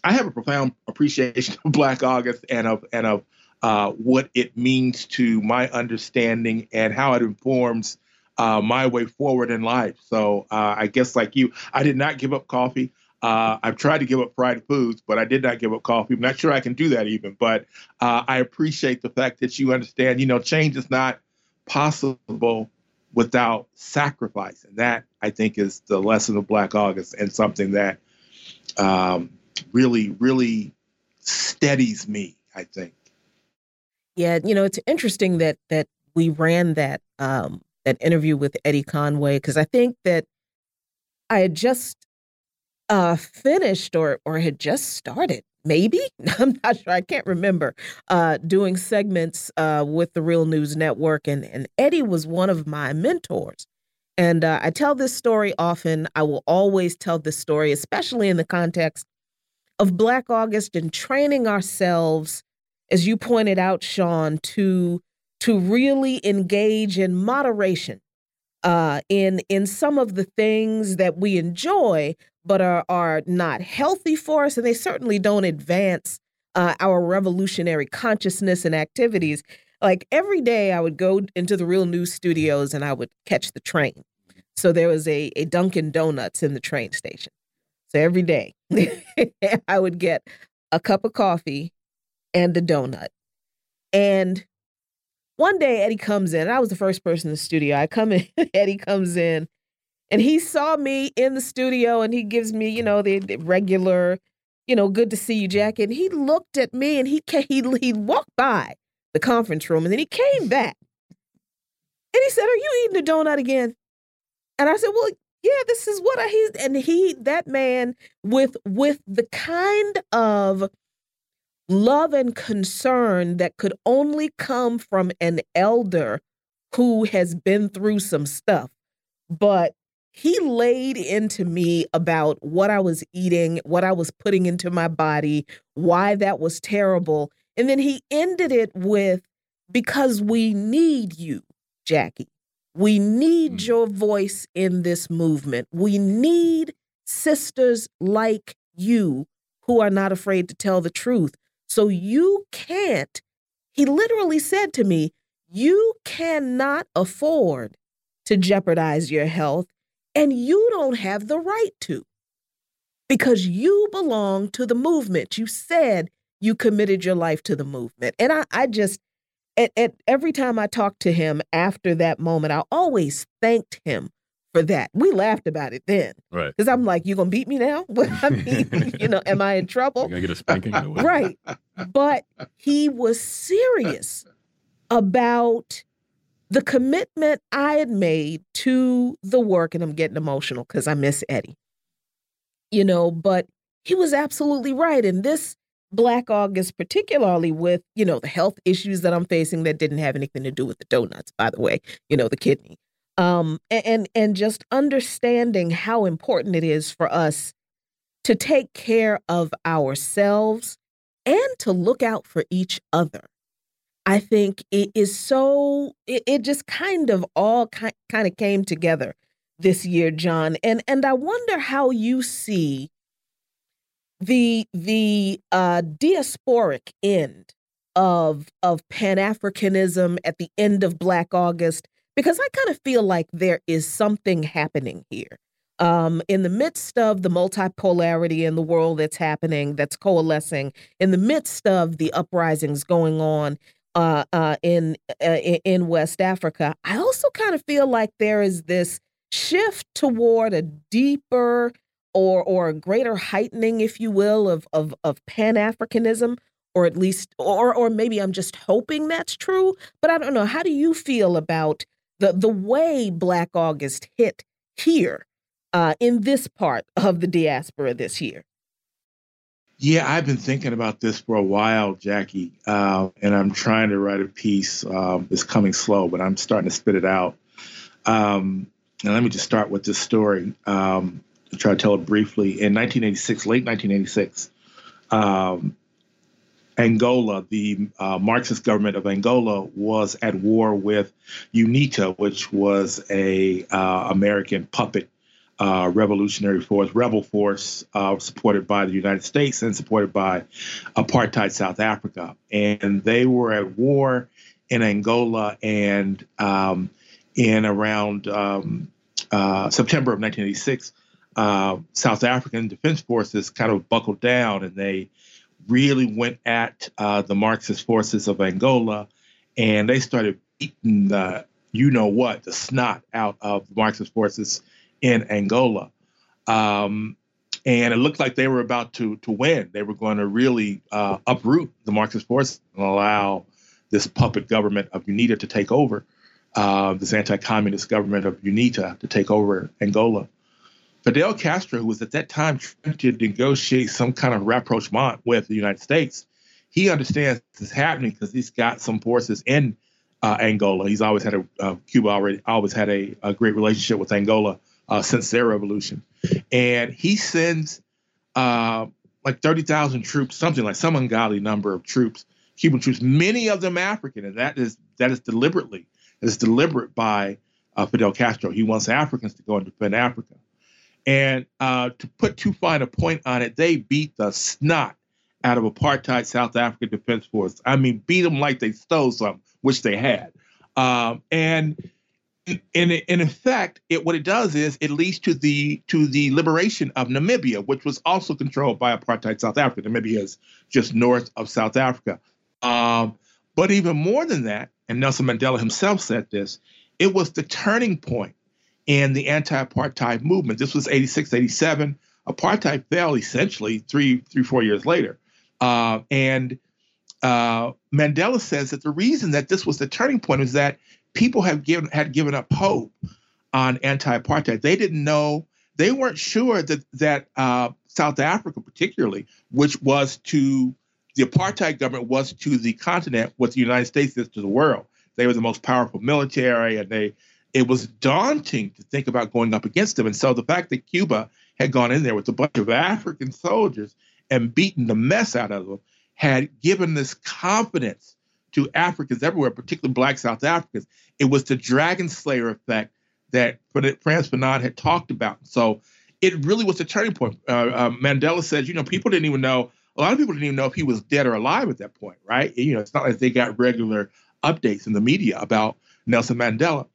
[SPEAKER 8] I have a profound appreciation of Black August and of and of uh, what it means to my understanding and how it informs uh, my way forward in life. So uh, I guess like you, I did not give up coffee. Uh, I've tried to give up fried foods, but I did not give up coffee. I'm not sure I can do that even, but uh, I appreciate the fact that you understand, you know, change is not possible without sacrifice. And that, I think, is the lesson of Black August and something that um, really, really steadies me, I think.
[SPEAKER 2] Yeah, you know, it's interesting that that we ran that um, that interview with Eddie Conway because I think that I had just uh, finished or or had just started. Maybe I'm not sure. I can't remember. Uh, doing segments uh, with the Real News Network, and and Eddie was one of my mentors. And uh, I tell this story often. I will always tell this story, especially in the context of Black August and training ourselves, as you pointed out, Sean, to to really engage in moderation uh, in in some of the things that we enjoy, but are, are not healthy for us, and they certainly don't advance uh, our revolutionary consciousness and activities. Like every day, I would go into the Real News Studios and I would catch the train. So there was a, a Dunkin' Donuts in the train station. So every day, I would get a cup of coffee and a donut. And one day, Eddie comes in. I was the first person in the studio. I come in, Eddie comes in And he saw me in the studio and he gives me, you know, the, the regular, you know, good to see you, Jacquie. And he looked at me and he he he walked by the conference room and then he came back. And he said, Are you eating a donut again? And I said, Well, yeah, this is what I he's and he that man with with the kind of love and concern that could only come from an elder who has been through some stuff. But he laid into me about what I was eating, what I was putting into my body, why that was terrible. And then he ended it with, because we need you, Jacquie. We need mm. your voice in this movement. We need sisters like you who are not afraid to tell the truth. So you can't, he literally said to me, you cannot afford to jeopardize your health, and you don't have the right to because you belong to the movement. You said you committed your life to the movement. And I, I just, at, at every time I talked to him after that moment, I always thanked him for that. We laughed about it then.
[SPEAKER 1] Right.
[SPEAKER 2] Because I'm like, you gonna beat me now? I mean, you know, am I in trouble?
[SPEAKER 1] You're gonna get a uh, spanking?
[SPEAKER 2] right. But he was serious about the commitment I had made to the work, and I'm getting emotional because I miss Eddie. You know, but he was absolutely right. And this Black August, particularly with, you know, the health issues that I'm facing that didn't have anything to do with the donuts, by the way, you know, the kidney. Um, and and just understanding how important it is for us to take care of ourselves and to look out for each other. I think it is so it, it just kind of all ki kind of came together this year, Jon. And and I wonder how you see the the uh, diasporic end of of Pan Africanism at the end of Black August, because I kind of feel like there is something happening here. Um, in the midst of the multipolarity in the world that's happening, that's coalescing, in the midst of the uprisings going on uh, uh, in uh, in West Africa, I also kind of feel like there is this shift toward a deeper or or a greater heightening, if you will, of of of Pan Africanism, or at least, or or maybe I'm just hoping that's true. But I don't know. How do you feel about the the way Black August hit here uh, in this part of the diaspora this year?
[SPEAKER 8] Yeah, I've been thinking about this for a while, Jacquie, uh, and I'm trying to write a piece. Um, it's coming slow, but I'm starting to spit it out. Um, and let me just start with this story. Um, try to tell it briefly. In 1986, late 1986, um, Angola, the uh, Marxist government of Angola, was at war with UNITA, which was a uh, American puppet uh, revolutionary force, rebel force, uh, supported by the United States and supported by apartheid South Africa, and they were at war in Angola and um, in around um, uh, September of 1986 uh, South African Defense Forces kind of buckled down and they really went at uh, the Marxist forces of Angola and they started beating the, you know what, the snot out of Marxist forces in Angola. Um, and it looked like they were about to to win. They were going to really uh, uproot the Marxist forces and allow this puppet government of UNITA to take over, uh, this anti-communist government of UNITA to take over Angola. Fidel Castro, who was at that time trying to negotiate some kind of rapprochement with the United States, he understands this is happening because he's got some forces in uh, Angola. He's always had a uh, Cuba already always had a, a great relationship with Angola uh, since their revolution, and he sends uh, like thirty thousand troops, something like some ungodly number of troops, Cuban troops, many of them African, and that is that is deliberately, it is deliberate by uh, Fidel Castro. He wants Africans to go and defend Africa. And uh, to put too fine a point on it, they beat the snot out of apartheid South African Defense Force. I mean, beat them like they stole something, which they had. Um, and in, in effect, it what it does is it leads to the to the liberation of Namibia, which was also controlled by apartheid South Africa. Namibia is just north of South Africa. Um, but even more than that, and Nelson Mandela himself said this, it was the turning point in the anti-apartheid movement. This was 86, 87. Apartheid fell essentially three, three, four years later. Uh, and uh, Mandela says that the reason that this was the turning point is that people have given had given up hope on anti-apartheid. They didn't know, they weren't sure that that uh, South Africa, particularly, which was to the apartheid government was to the continent what the United States is to the world. They were the most powerful military, and they it was daunting to think about going up against them. And so the fact that Cuba had gone in there with a bunch of African soldiers and beaten the mess out of them had given this confidence to Africans everywhere, particularly Black South Africans. It was the Dragon Slayer effect that Frantz Fanon had talked about. So it really was a turning point. Uh, uh, Mandela says, you know, people didn't even know. A lot of people didn't even know if he was dead or alive at that point, right? You know, it's not like they got regular updates in the media about Nelson Mandela.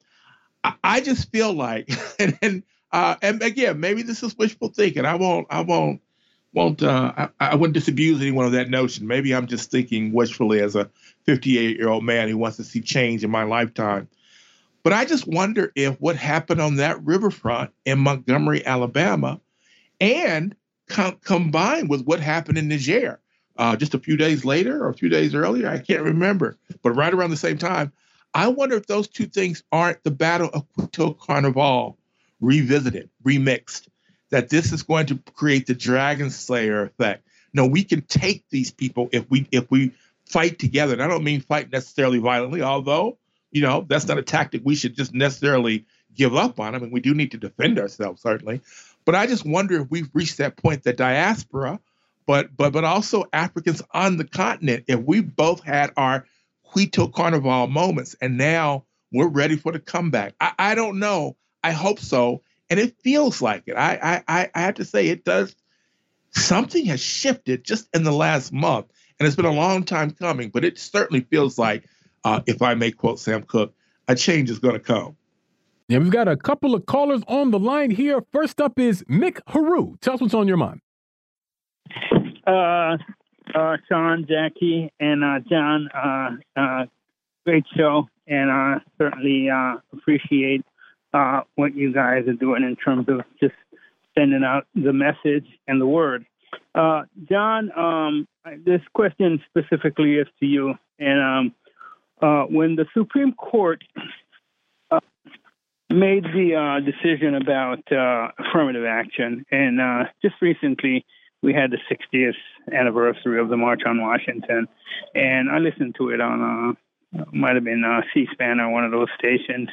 [SPEAKER 8] I, just feel like, and and, uh, and again, maybe this is wishful thinking. I won't, I won't, won't, uh, I, I wouldn't disabuse anyone of that notion. Maybe I'm just thinking wishfully as a 58 year old man who wants to see change in my lifetime. But I just wonder if what happened on that riverfront in Montgomery, Alabama, and com- combined with what happened in Niger uh, just a few days later or a few days earlier, I can't remember, but right around the same time, I wonder if those two things aren't the Battle of Cuito Cuanavale revisited, remixed, that this is going to create the Dragon Slayer effect. No, we can take these people if we if we fight together. And I don't mean fight necessarily violently, although you know, that's not a tactic we should just necessarily give up on. I mean, we do need to defend ourselves, certainly. But I just wonder if we've reached that point that diaspora, but but but also Africans on the continent, if we both had our Cuito Cuanavale moments and now we're ready for the comeback. I, I don't know. I hope so. And it feels like it. I, I I have to say it does something has shifted just in the last month. And it's been a long time coming, but it certainly feels like uh, if I may quote Sam Cooke, a change is going to come.
[SPEAKER 1] Yeah, we've got a couple of callers on the line here. First up is Mick Haru. Tell us what's on your mind.
[SPEAKER 9] Uh, uh, Sean, Jacquie, and uh, Jon, uh, uh, great show, and uh, certainly uh, appreciate uh, what you guys are doing in terms of just sending out the message and the word. Uh, Jon, um, this question specifically is to you, and um, uh, when the Supreme Court uh, made the uh, decision about uh, affirmative action, and just recently we had the 60th anniversary of the March on Washington, and I listened to it on uh, might have been C-SPAN or one of those stations,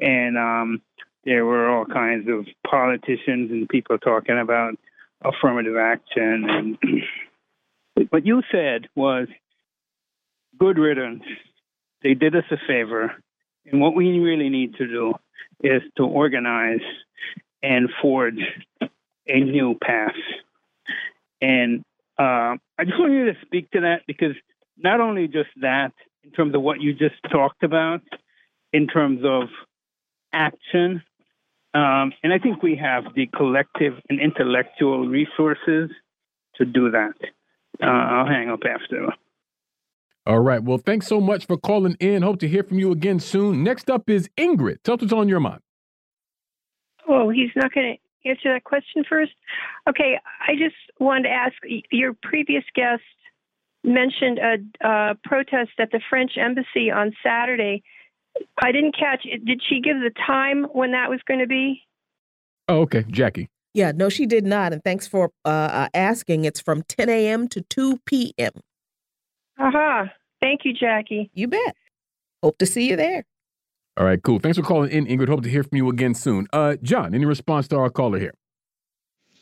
[SPEAKER 9] and um, there were all kinds of politicians and people talking about affirmative action, and what you said was good riddance they did us a favor. And what we really need to do is to organize and forge a new path. And uh, I just want you to speak to that because not only just that, in terms of what you just talked about, in terms of action, um, and I think we have the collective and intellectual resources to do that. Uh, I'll hang up after.
[SPEAKER 1] All right. Well, thanks so much for calling in. Hope to hear from you again soon. Next up is Ingrid. Tell us what's on your mind.
[SPEAKER 10] Oh, he's not going to answer that question first. Okay. I just wanted to ask your previous guest mentioned a, a protest at the French embassy on Saturday. I didn't catch it. Did she give the time when that was going to be?
[SPEAKER 1] Oh, okay. Jacquie.
[SPEAKER 2] Yeah, no, she did not. And thanks for uh, uh asking. It's from 10 a.m. to 2 p.m.
[SPEAKER 10] Aha. Uh-huh. Thank you, Jacquie.
[SPEAKER 2] You bet. Hope to see you there.
[SPEAKER 1] All right, cool. Thanks for calling in, Ingrid. Hope to hear from you again soon. Uh, Jon, any response to our caller here?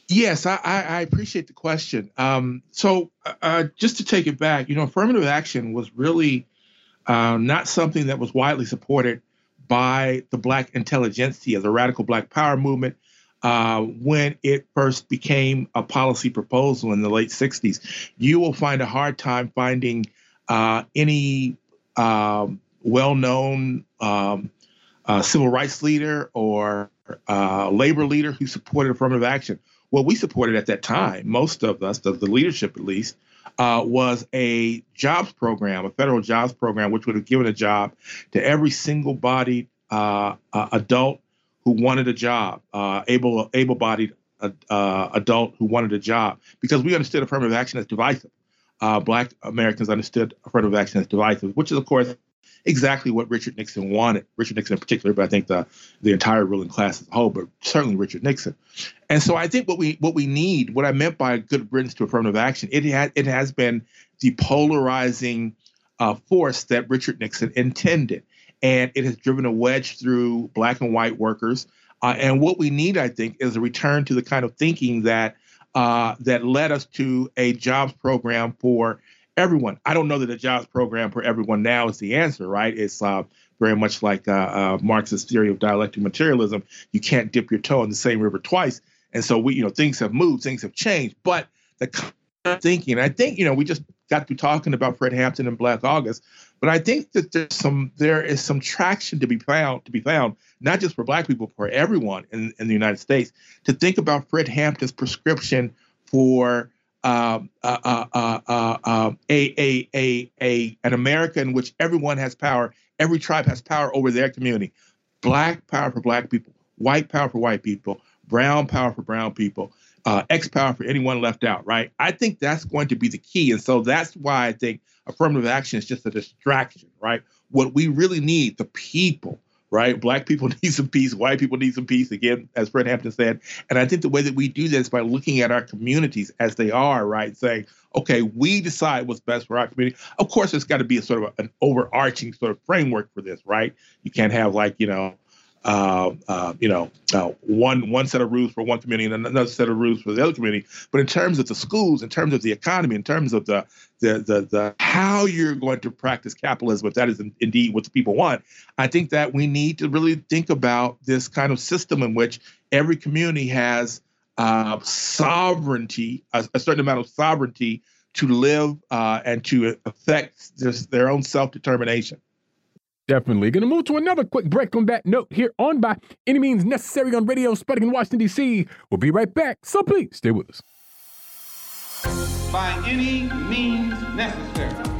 [SPEAKER 8] Yes, I, I appreciate the question. Um, so, uh, uh, just to take it back, you know, affirmative action was really uh, not something that was widely supported by the Black intelligentsia, the radical Black Power movement, uh, when it first became a policy proposal in the late 60s. You will find a hard time finding uh, any um, well known um, uh, civil rights leader or uh, labor leader who supported affirmative action. What we supported at that time, most of us, the, the leadership at least, uh, was a jobs program, a federal jobs program, which would have given a job to every single bodied uh, uh, adult who wanted a job, uh, able able-bodied adult who wanted a job, because we understood affirmative action as divisive. Uh, black Americans understood affirmative action as divisive, which is, of course, exactly what Richard Nixon wanted. Richard Nixon in particular, but I think the the entire ruling class as a whole, but certainly Richard Nixon. And so I think what we what we need, what I meant by good riddance to affirmative action, it had it has been the polarizing uh, force that Richard Nixon intended and it has driven a wedge through black and white workers. Uh, and what we need, I think, is a return to the kind of thinking that uh, that led us to a jobs program for everyone. I don't know that a jobs program for everyone now is the answer, right? It's uh, very much like uh, uh, Marx's theory of dialectic materialism. You can't dip your toe in the same river twice. And so we, you know, things have moved, things have changed, but the thinking, I think, you know, we just got to talking about Fred Hampton and Black August. But I think that there's some there is some traction to be found to be found, not just for black people, for everyone in, in the United States, to think about Fred Hampton's prescription for uh, uh, uh, uh um, a, a, a, a, an America in which everyone has power, every tribe has power over their community. Black power for black people, white power for white people, brown power for brown people, uh, X power for anyone left out, right? I think that's going to be the key. And so that's why I think affirmative action is just a distraction, right? What we really need, the people, right? Black people need some peace, white people need some peace, again, as Fred Hampton said. And I think the way that we do this by looking at our communities as they are, right? Saying, okay, we decide what's best for our community. Of course, there's got to be a sort of a, an overarching sort of framework for this, right? You can't have like, you know, uh, uh, you know, uh, one one set of rules for one community and another set of rules for the other community. But in terms of the schools, in terms of the economy, in terms of the the the, the how you're going to practice capitalism, if that is in, indeed what the people want, I think that we need to really think about this kind of system in which every community has uh, sovereignty, a, a, certain amount of sovereignty to live uh, and to affect their own self determination.
[SPEAKER 1] Definitely. Going to move to another quick break on that note here on By Any Means Necessary on Radio Sputnik in Washington, D.C. We'll be right back, so please stay with us.
[SPEAKER 3] By any means necessary.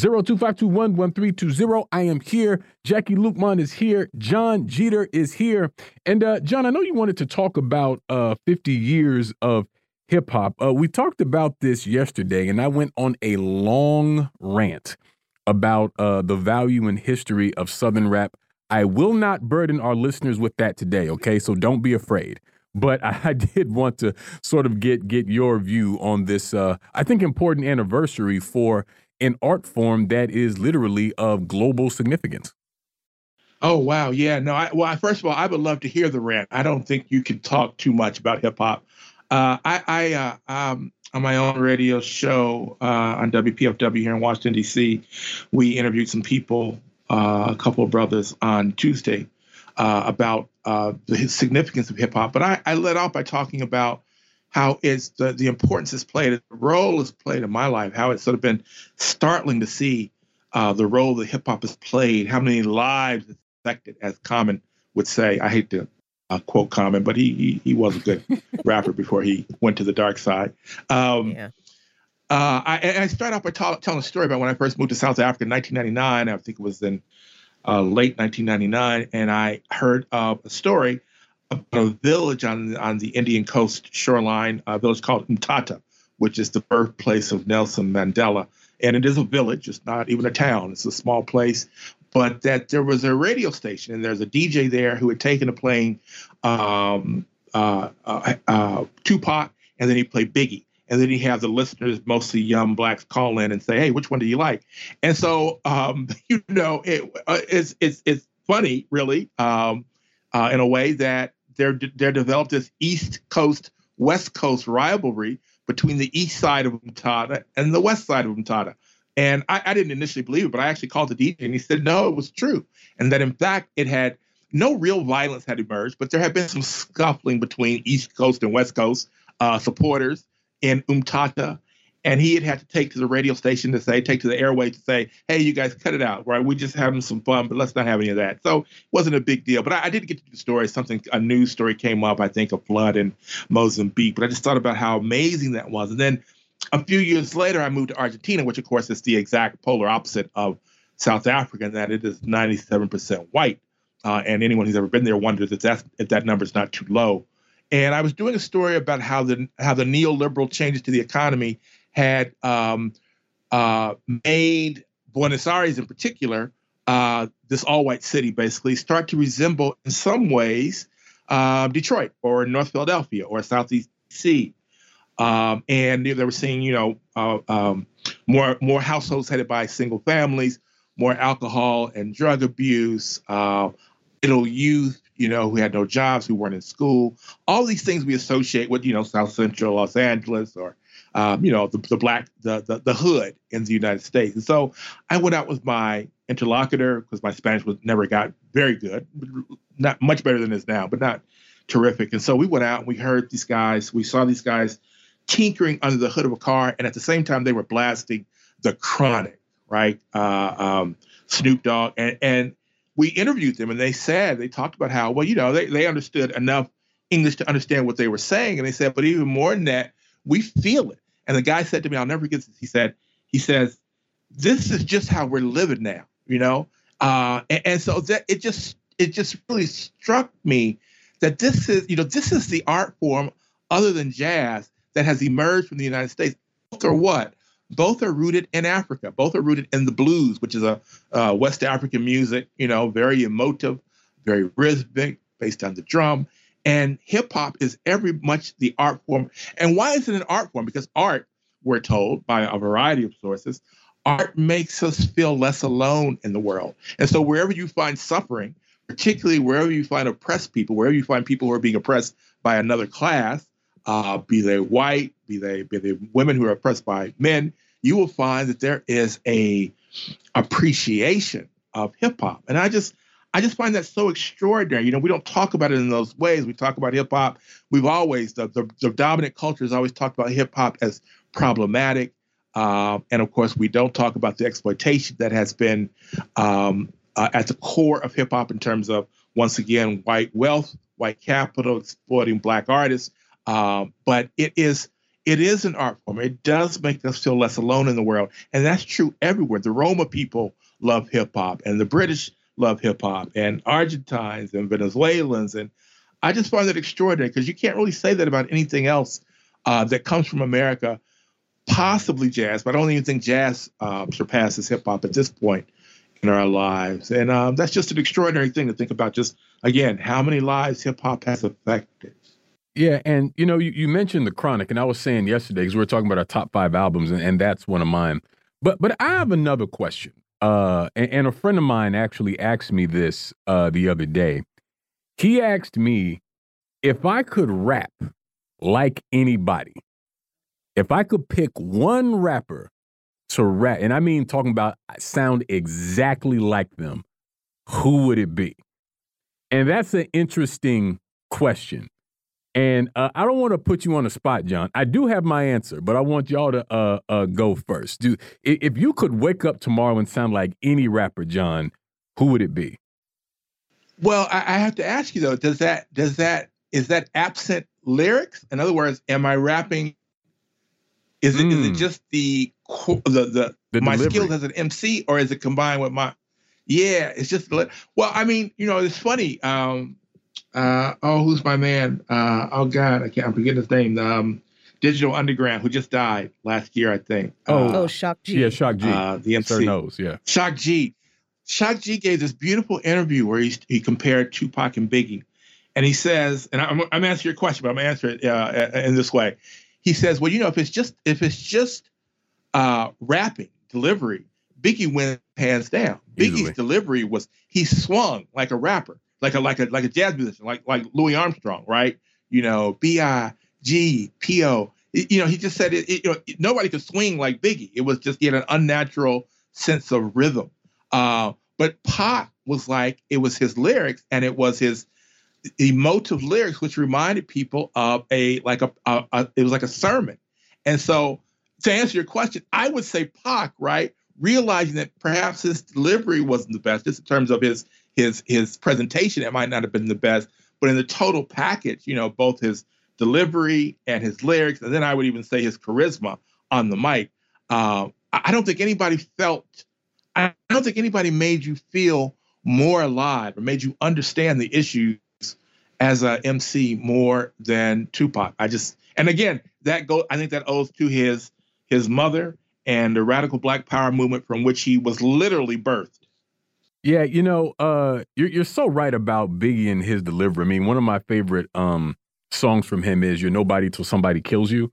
[SPEAKER 1] 025211320. I am here. Jacquie Luqman is here. Jon Jeter is here. And uh, Jon, I know you wanted to talk about uh, 50 years of hip hop. Uh, we talked about this yesterday, and I went on a long rant about uh, the value and history of Southern rap. I will not burden our listeners with that today, okay? So don't be afraid. But I did want to sort of get get your view on this. Uh, I think important anniversary for an art form that is literally of global significance.
[SPEAKER 8] Oh wow, yeah. No, I, well, first of all, I would love to hear the rant. I don't think you can talk too much about hip hop. Uh, I, I uh, um, on my own radio show uh, on WPFW here in Washington D.C., we interviewed some people, uh, a couple of brothers on Tuesday uh, about uh, the significance of hip hop. But I, I led off by talking about how it's the, the importance it's played, the role it's played in my life, how it's sort of been startling to see uh, the role that hip hop has played, how many lives it's affected, as Common would say. I hate to uh, quote Common, but he, he, he was a good rapper before he went to the dark side. Um, yeah. Uh, I, I start off by t- telling a story about when I first moved to South Africa in 1999. I think it was in uh, late 1999, and I heard uh, a story a village on on the Indian coast shoreline, a village called Umtata, which is the birthplace of Nelson Mandela. And it is a village; it's not even a town; it's a small place. But that there was a radio station, and there's a DJ there who had taken a playing um, uh, uh, uh, Tupac, and then he played Biggie. And then he have the listeners, mostly young blacks, call in and say, "Hey, which one do you like?" And so, um, you know, it, uh, it's it's it's funny, really, um, uh, in a way that there there developed this East Coast West Coast rivalry between the east side of Umtata and the west side of Umtata. And I, I didn't initially believe it, but I actually called the DJ and he said, no, it was true. And that in fact, it had no real violence had emerged, but there had been some scuffling between East Coast and West Coast uh, supporters in Umtata. And he had had to take to the radio station to say, take to the airway to say, hey, you guys cut it out, right? We're just having some fun, but let's not have any of that. So it wasn't a big deal. But I, I did get to the story. Something, a news story came up, I think, a flood in Mozambique. But I just thought about how amazing that was. And then a few years later, I moved to Argentina, which, of course, is the exact polar opposite of South Africa, in that it is 97% white. Uh, and anyone who's ever been there wonders if, that's, if that number is not too low. And I was doing a story about how the how the neoliberal changes to the economy had um, uh, made Buenos Aires, in particular, uh, this all-white city, basically start to resemble, in some ways, uh, Detroit or North Philadelphia or Southeast DC. Um, and they were seeing, you know, uh, um, more more households headed by single families, more alcohol and drug abuse, uh, little youth, you know, who had no jobs, who weren't in school. All these things we associate with, you know, South Central Los Angeles or, um, you know, the, the black, the, the, the hood in the United States. And so I went out with my interlocutor because my Spanish was never got very good, not much better than it is now, but not terrific. And so we went out and we heard these guys, we saw these guys tinkering under the hood of a car, and at the same time they were blasting the Chronic, right? Uh, um, Snoop Dogg, and and we interviewed them, and they said they talked about how well you know they they understood enough English to understand what they were saying, and they said, but even more than that, we feel it. And the guy said to me, I'll never forget this. He said, he says, this is just how we're living now, you know. Uh, and, and so that it just it just really struck me that this is you know this is the art form other than jazz that has emerged from the United States. Or what? Both are rooted in Africa. Both are rooted in the blues, which is a uh, West African music, you know, very emotive, very rhythmic, based on the drum. And hip hop is every much the art form. And why is it an art form? Because art, we're told by a variety of sources, art makes us feel less alone in the world. And so wherever you find suffering, particularly wherever you find oppressed people, wherever you find people who are being oppressed by another class, uh, be they white, be they be they women who are oppressed by men, you will find that there is a appreciation of hip hop. And I just I just find that so extraordinary. You know, we don't talk about it in those ways. We talk about hip hop. We've always the, the, the dominant culture has always talked about hip hop as problematic. Um, and of course, we don't talk about the exploitation that has been um, uh, at the core of hip hop in terms of once again white wealth, white capital exploiting black artists. Um, but it is it is an art form. It does make us feel less alone in the world, and that's true everywhere. The Roma people love hip hop, and the British love hip hop, and Argentines and Venezuelans, and I just find that extraordinary because you can't really say that about anything else uh, that comes from America. Possibly jazz, but I don't even think jazz uh, surpasses hip hop at this point in our lives, and um, that's just an extraordinary thing to think about. Just again, how many lives hip hop has affected.
[SPEAKER 1] Yeah, and you know, you, you mentioned the Chronic, and I was saying yesterday because we were talking about our top five albums, and, and that's one of mine. But but I have another question. Uh, and, and a friend of mine actually asked me this uh, the other day. He asked me if I could rap like anybody, if I could pick one rapper to rap, and I mean talking about sound exactly like them, who would it be? And that's an interesting question and uh, I don't want to put you on the spot, Jon. I do have my answer, but I want y'all to uh, uh, go first. Do if you could wake up tomorrow and sound like any rapper, Jon, who would it be?
[SPEAKER 8] Well, I, I have to ask you though. Does that does that is that absent lyrics? In other words, am I rapping? Is it mm. is it hmm. just the the the, the my delivery. skills as an MC, or is it combined with my? Yeah, it's just well. I mean, you know, it's funny. Um, uh, oh, who's my man? Uh, oh God, I can't. I'm forgetting his name. Um, Digital Underground, who just died last year, I think.
[SPEAKER 2] Oh, uh, oh, Shock G.
[SPEAKER 1] Yeah, Shock G.
[SPEAKER 8] Uh, the MC
[SPEAKER 1] Sir knows, yeah.
[SPEAKER 8] Shock G. Shock G gave this beautiful interview where he he compared Tupac and Biggie, and he says, and I'm I'm answering your question, but I'm answering it uh, in this way. He says, well, you know, if it's just if it's just uh, rapping delivery, Biggie went hands down. Easily. Biggie's delivery was he swung like a rapper like a like a like a jazz musician, like like Louis Armstrong, right? You know, B I G P O you know, he just said it, it, you know, nobody could swing like Biggie. It was just he had an unnatural sense of rhythm. Uh, but Pac was like it was his lyrics and it was his emotive lyrics, which reminded people of a like a, a, a it was like a sermon. And so to answer your question, I would say Pac, right? Realizing that perhaps his delivery wasn't the best, just in terms of his his his presentation, it might not have been the best, but in the total package, you know, both his delivery and his lyrics, and then I would even say his charisma on the mic. Uh, I don't think anybody felt, I don't think anybody made you feel more alive or made you understand the issues as a MC more than Tupac. I just, and again, that go, I think that owes to his his mother and the radical Black Power movement from which he was literally birthed.
[SPEAKER 1] Yeah, you know, uh, you're you're so right about Biggie and his delivery. I mean, one of my favorite um songs from him is "You're Nobody Till Somebody Kills You,"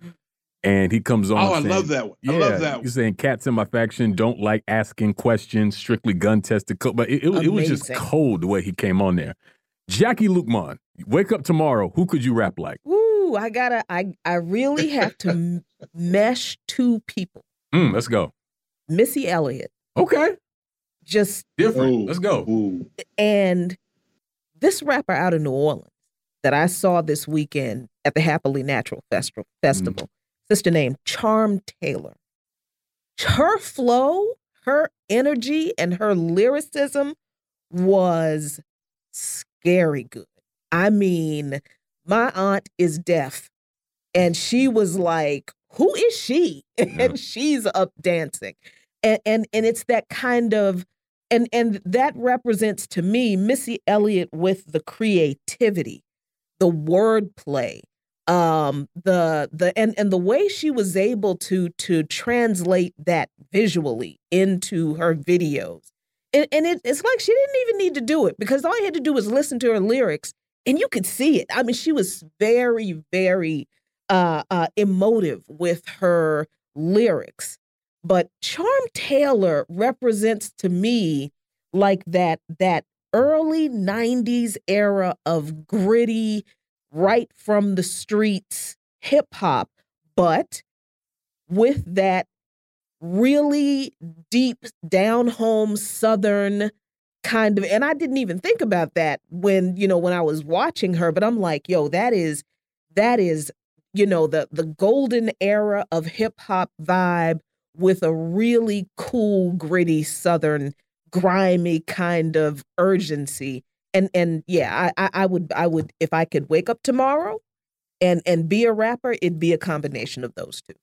[SPEAKER 1] and he comes on.
[SPEAKER 8] Oh, I love that one.
[SPEAKER 1] Yeah,
[SPEAKER 8] I love that one.
[SPEAKER 1] He's saying cats in my faction don't like asking questions, strictly gun tested. But it, it, it was just cold the way he came on there. Jacquie Luqman, wake up tomorrow. Who could you rap like?
[SPEAKER 2] Ooh, I gotta. I I really have to mesh two people.
[SPEAKER 1] Mm, let's go.
[SPEAKER 2] Missy Elliott,
[SPEAKER 1] Okay,
[SPEAKER 2] just
[SPEAKER 1] different. Let's go.
[SPEAKER 8] Ooh.
[SPEAKER 2] and this rapper out of New Orleans that I saw this weekend at the Happily Natural Festival. Mm. Festival, sister named Charm Taylor. Her flow, her energy, and her lyricism was scary good. I mean, my aunt is deaf, and she was like, "Who is she?" and she's up dancing, and and and it's that kind of and and that represents to me Missy Elliott with the creativity, the wordplay, um, the the and and the way she was able to to translate that visually into her videos. And, and it, it's like she didn't even need to do it because all you had to do was listen to her lyrics and you could see it. I mean, she was very, very uh, uh, emotive with her lyrics. But Charm Taylor represents to me like that that early 90s era of gritty, right from the streets hip hop, but with that really deep down home southern kind of and I didn't even think about that when you know when I was watching her but I'm like yo that is that is you know the the golden era of hip hop vibe with a really cool gritty southern grimy kind of urgency and and yeah I, I would I would if I could wake up tomorrow and and be a rapper it'd be a combination of those two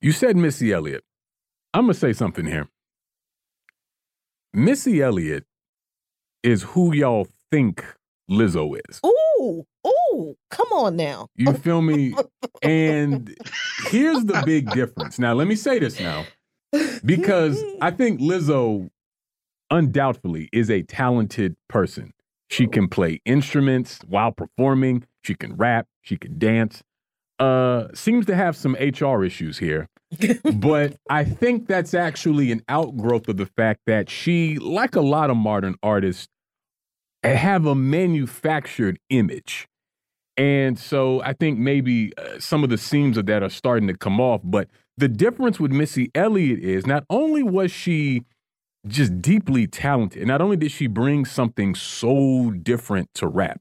[SPEAKER 1] You said Missy Elliott. I'm gonna say something here. Missy Elliott is who y'all think Lizzo is.
[SPEAKER 2] ooh ooh come on now
[SPEAKER 1] You feel me? And here's the big difference. Now, let me say this now, because I think Lizzo undoubtedly is a talented person. She can play instruments while performing, she can rap, she can dance. Uh, seems to have some HR issues here. but I think that's actually an outgrowth of the fact that she, like a lot of modern artists, have a manufactured image. And so I think maybe uh, some of the seams of that are starting to come off. But the difference with Missy Elliott is not only was she just deeply talented, not only did she bring something so different to rap,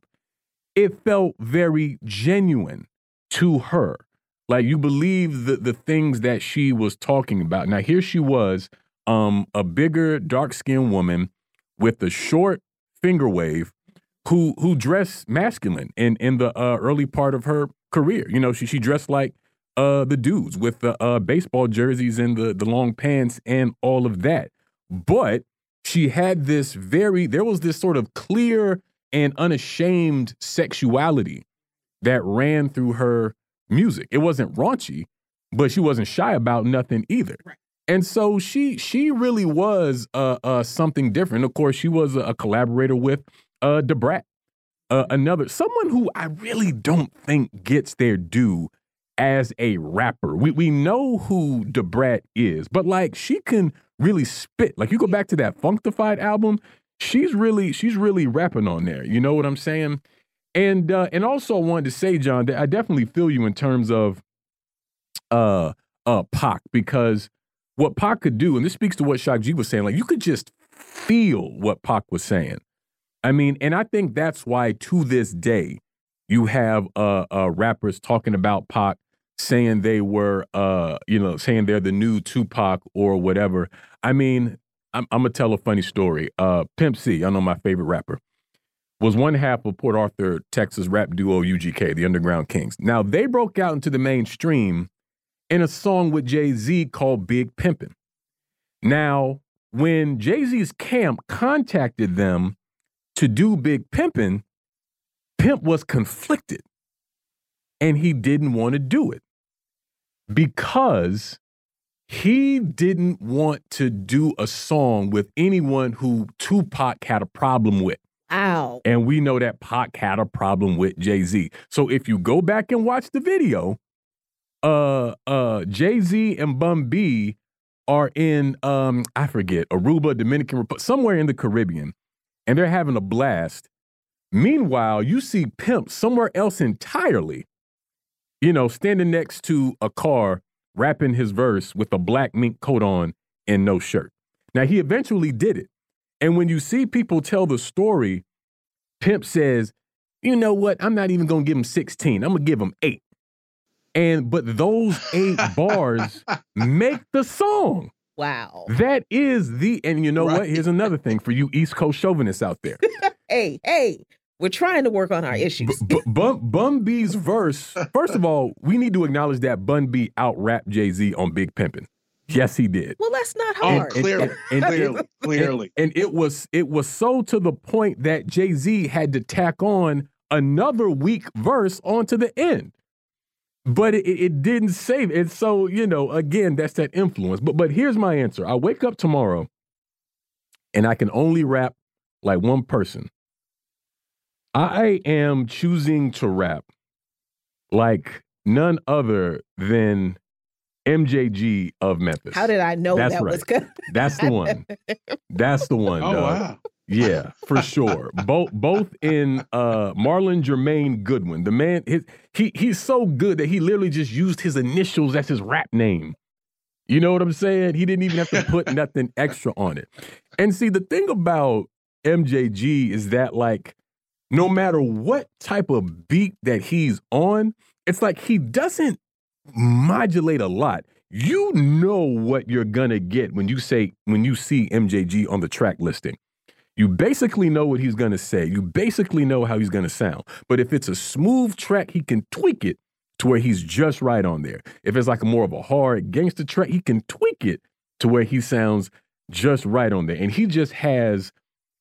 [SPEAKER 1] it felt very genuine to her. Like you believe the, the things that she was talking about. Now here she was, um, a bigger, dark-skinned woman with a short finger wave who who dressed masculine in in the uh, early part of her career. You know, she she dressed like uh the dudes with the uh baseball jerseys and the the long pants and all of that. But she had this very there was this sort of clear and unashamed sexuality that ran through her music. It wasn't raunchy, but she wasn't shy about nothing either. And so she she really was uh, uh something different. Of course, she was a, a collaborator with uh Da Brat, uh, another someone who I really don't think gets their due as a rapper. We we know who Da Brat is, but like she can really spit. Like you go back to that Funkdafied album, she's really she's really rapping on there. You know what I'm saying? And uh, and also wanted to say, Jon, that I definitely feel you in terms of uh uh Pac because what Pac could do, and this speaks to what Shock G was saying, like you could just feel what Pac was saying. I mean, and I think that's why to this day you have uh, uh rappers talking about Pac saying they were uh you know saying they're the new Tupac or whatever. I mean, I'm, I'm gonna tell a funny story. Uh, Pimp C, I know my favorite rapper, was one half of Port Arthur, Texas rap duo UGK, the Underground Kings. Now they broke out into the mainstream in a song with Jay Z called Big Pimpin'. Now, when Jay Z's camp contacted them to do Big Pimpin', Pimp was conflicted and he didn't want to do it because he didn't want to do a song with anyone who Tupac had a problem with.
[SPEAKER 2] Ow.
[SPEAKER 1] And we know that Pac had a problem with Jay Z. So if you go back and watch the video, uh uh Jay-Z and Bun B are in um I forget, Aruba, Dominican Republic, somewhere in the Caribbean, and they're having a blast. Meanwhile, you see Pimp somewhere else entirely, you know, standing next to a car rapping his verse with a black mink coat on and no shirt. Now he eventually did it. And when you see people tell the story, Pimp says, "You know what? I'm not even to give him 16. I'm to give him 8." And but those 8 bars make the song.
[SPEAKER 2] Wow.
[SPEAKER 1] That is the and you know right. what? Here's another thing for you East Coast chauvinists out there.
[SPEAKER 2] hey, hey, we're trying to work on our issues.
[SPEAKER 1] B- Bun, Bun B's verse. First of all, we need to acknowledge that Bun B out rapped Jay Z on Big Pimpin'. Yes, he did.
[SPEAKER 2] Well, that's not oh, hard.
[SPEAKER 8] And, clearly, and, and, clearly, clearly.
[SPEAKER 1] And, it was it was so to the point that Jay Z had to tack on another weak verse onto the end. But it, it didn't save it. So you know, again, that's that influence. But but here's my answer. I wake up tomorrow, and I can only rap like one person. I am choosing to rap like none other than MJG of Memphis.
[SPEAKER 2] How did I know
[SPEAKER 1] That's
[SPEAKER 2] that
[SPEAKER 1] right.
[SPEAKER 2] was good?
[SPEAKER 1] That's the one. That's the one.
[SPEAKER 8] Oh,
[SPEAKER 1] dog.
[SPEAKER 8] wow.
[SPEAKER 1] Yeah, for sure. both both in uh Marlon Jermaine Goodwin. The man his he he's so good that he literally just used his initials as his rap name. You know what I'm saying? He didn't even have to put nothing extra on it. And see, the thing about MJG is that like no matter what type of beat that he's on, it's like he doesn't modulate a lot. You know what you're gonna get when you say when you see MJG on the track listing. You basically know what he's gonna say. You basically know how he's gonna sound. But if it's a smooth track, he can tweak it to where he's just right on there. If it's like more of a hard gangster track, he can tweak it to where he sounds just right on there. And he just has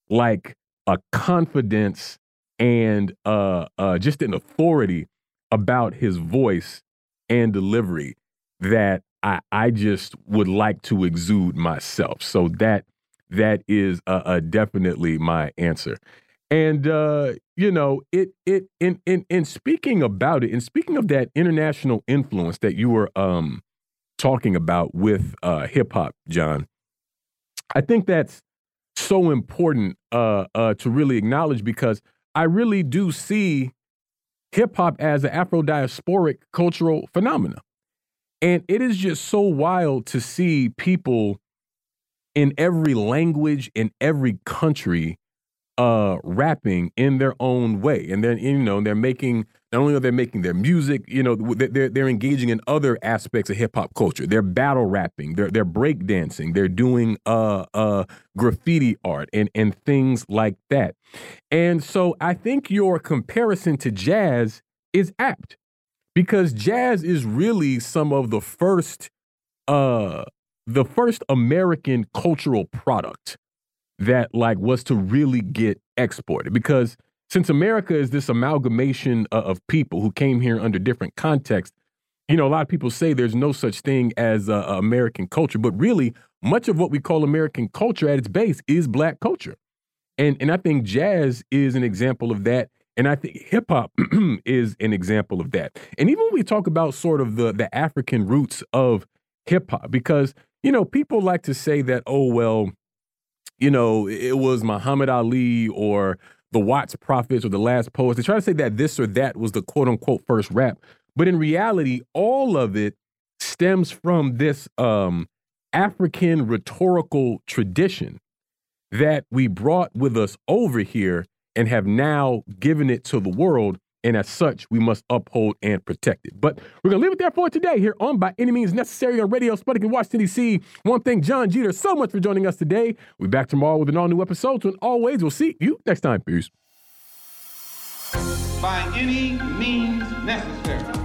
[SPEAKER 1] like a confidence and uh uh just an authority about his voice and delivery that I I just would like to exude myself. So that that is uh, uh definitely my answer. And uh, you know, it it in in in speaking about it, and speaking of that international influence that you were um talking about with uh hip hop, Jon, I think that's so important uh uh to really acknowledge because I really do see hip hop as an Afro diasporic cultural phenomenon. And it is just so wild to see people in every language, in every country, uh, rapping in their own way. And then, you know, they're making, not only are they making their music, you know, they're, they're engaging in other aspects of hip hop culture. They're battle rapping, they're, they're break dancing, they're doing uh, uh, graffiti art and, and things like that. And so I think your comparison to jazz is apt because jazz is really some of the first uh the first American cultural product that like was to really get exported because since America is this amalgamation of people who came here under different contexts, you know, a lot of people say there's no such thing as uh, American culture, but really much of what we call American culture at its base is black culture. And and I think jazz is an example of that. And I think hip hop is an example of that. And even when we talk about sort of the the African roots of hip hop, because you know people like to say that oh well, you know it was Muhammad Ali or the Watts Prophets or the Last Poets. They try to say that this or that was the quote unquote first rap, but in reality, all of it stems from this um, African rhetorical tradition that we brought with us over here and have now given it to the world. And as such, we must uphold and protect it. But we're going to leave it there for today here on By Any Means Necessary on Radio Sputnik in Washington, D.C. One thing, Jon Jeter, so much for joining us today. We'll be back tomorrow with an all new episode. So, always, we'll see you next time. Peace.
[SPEAKER 3] By any means necessary.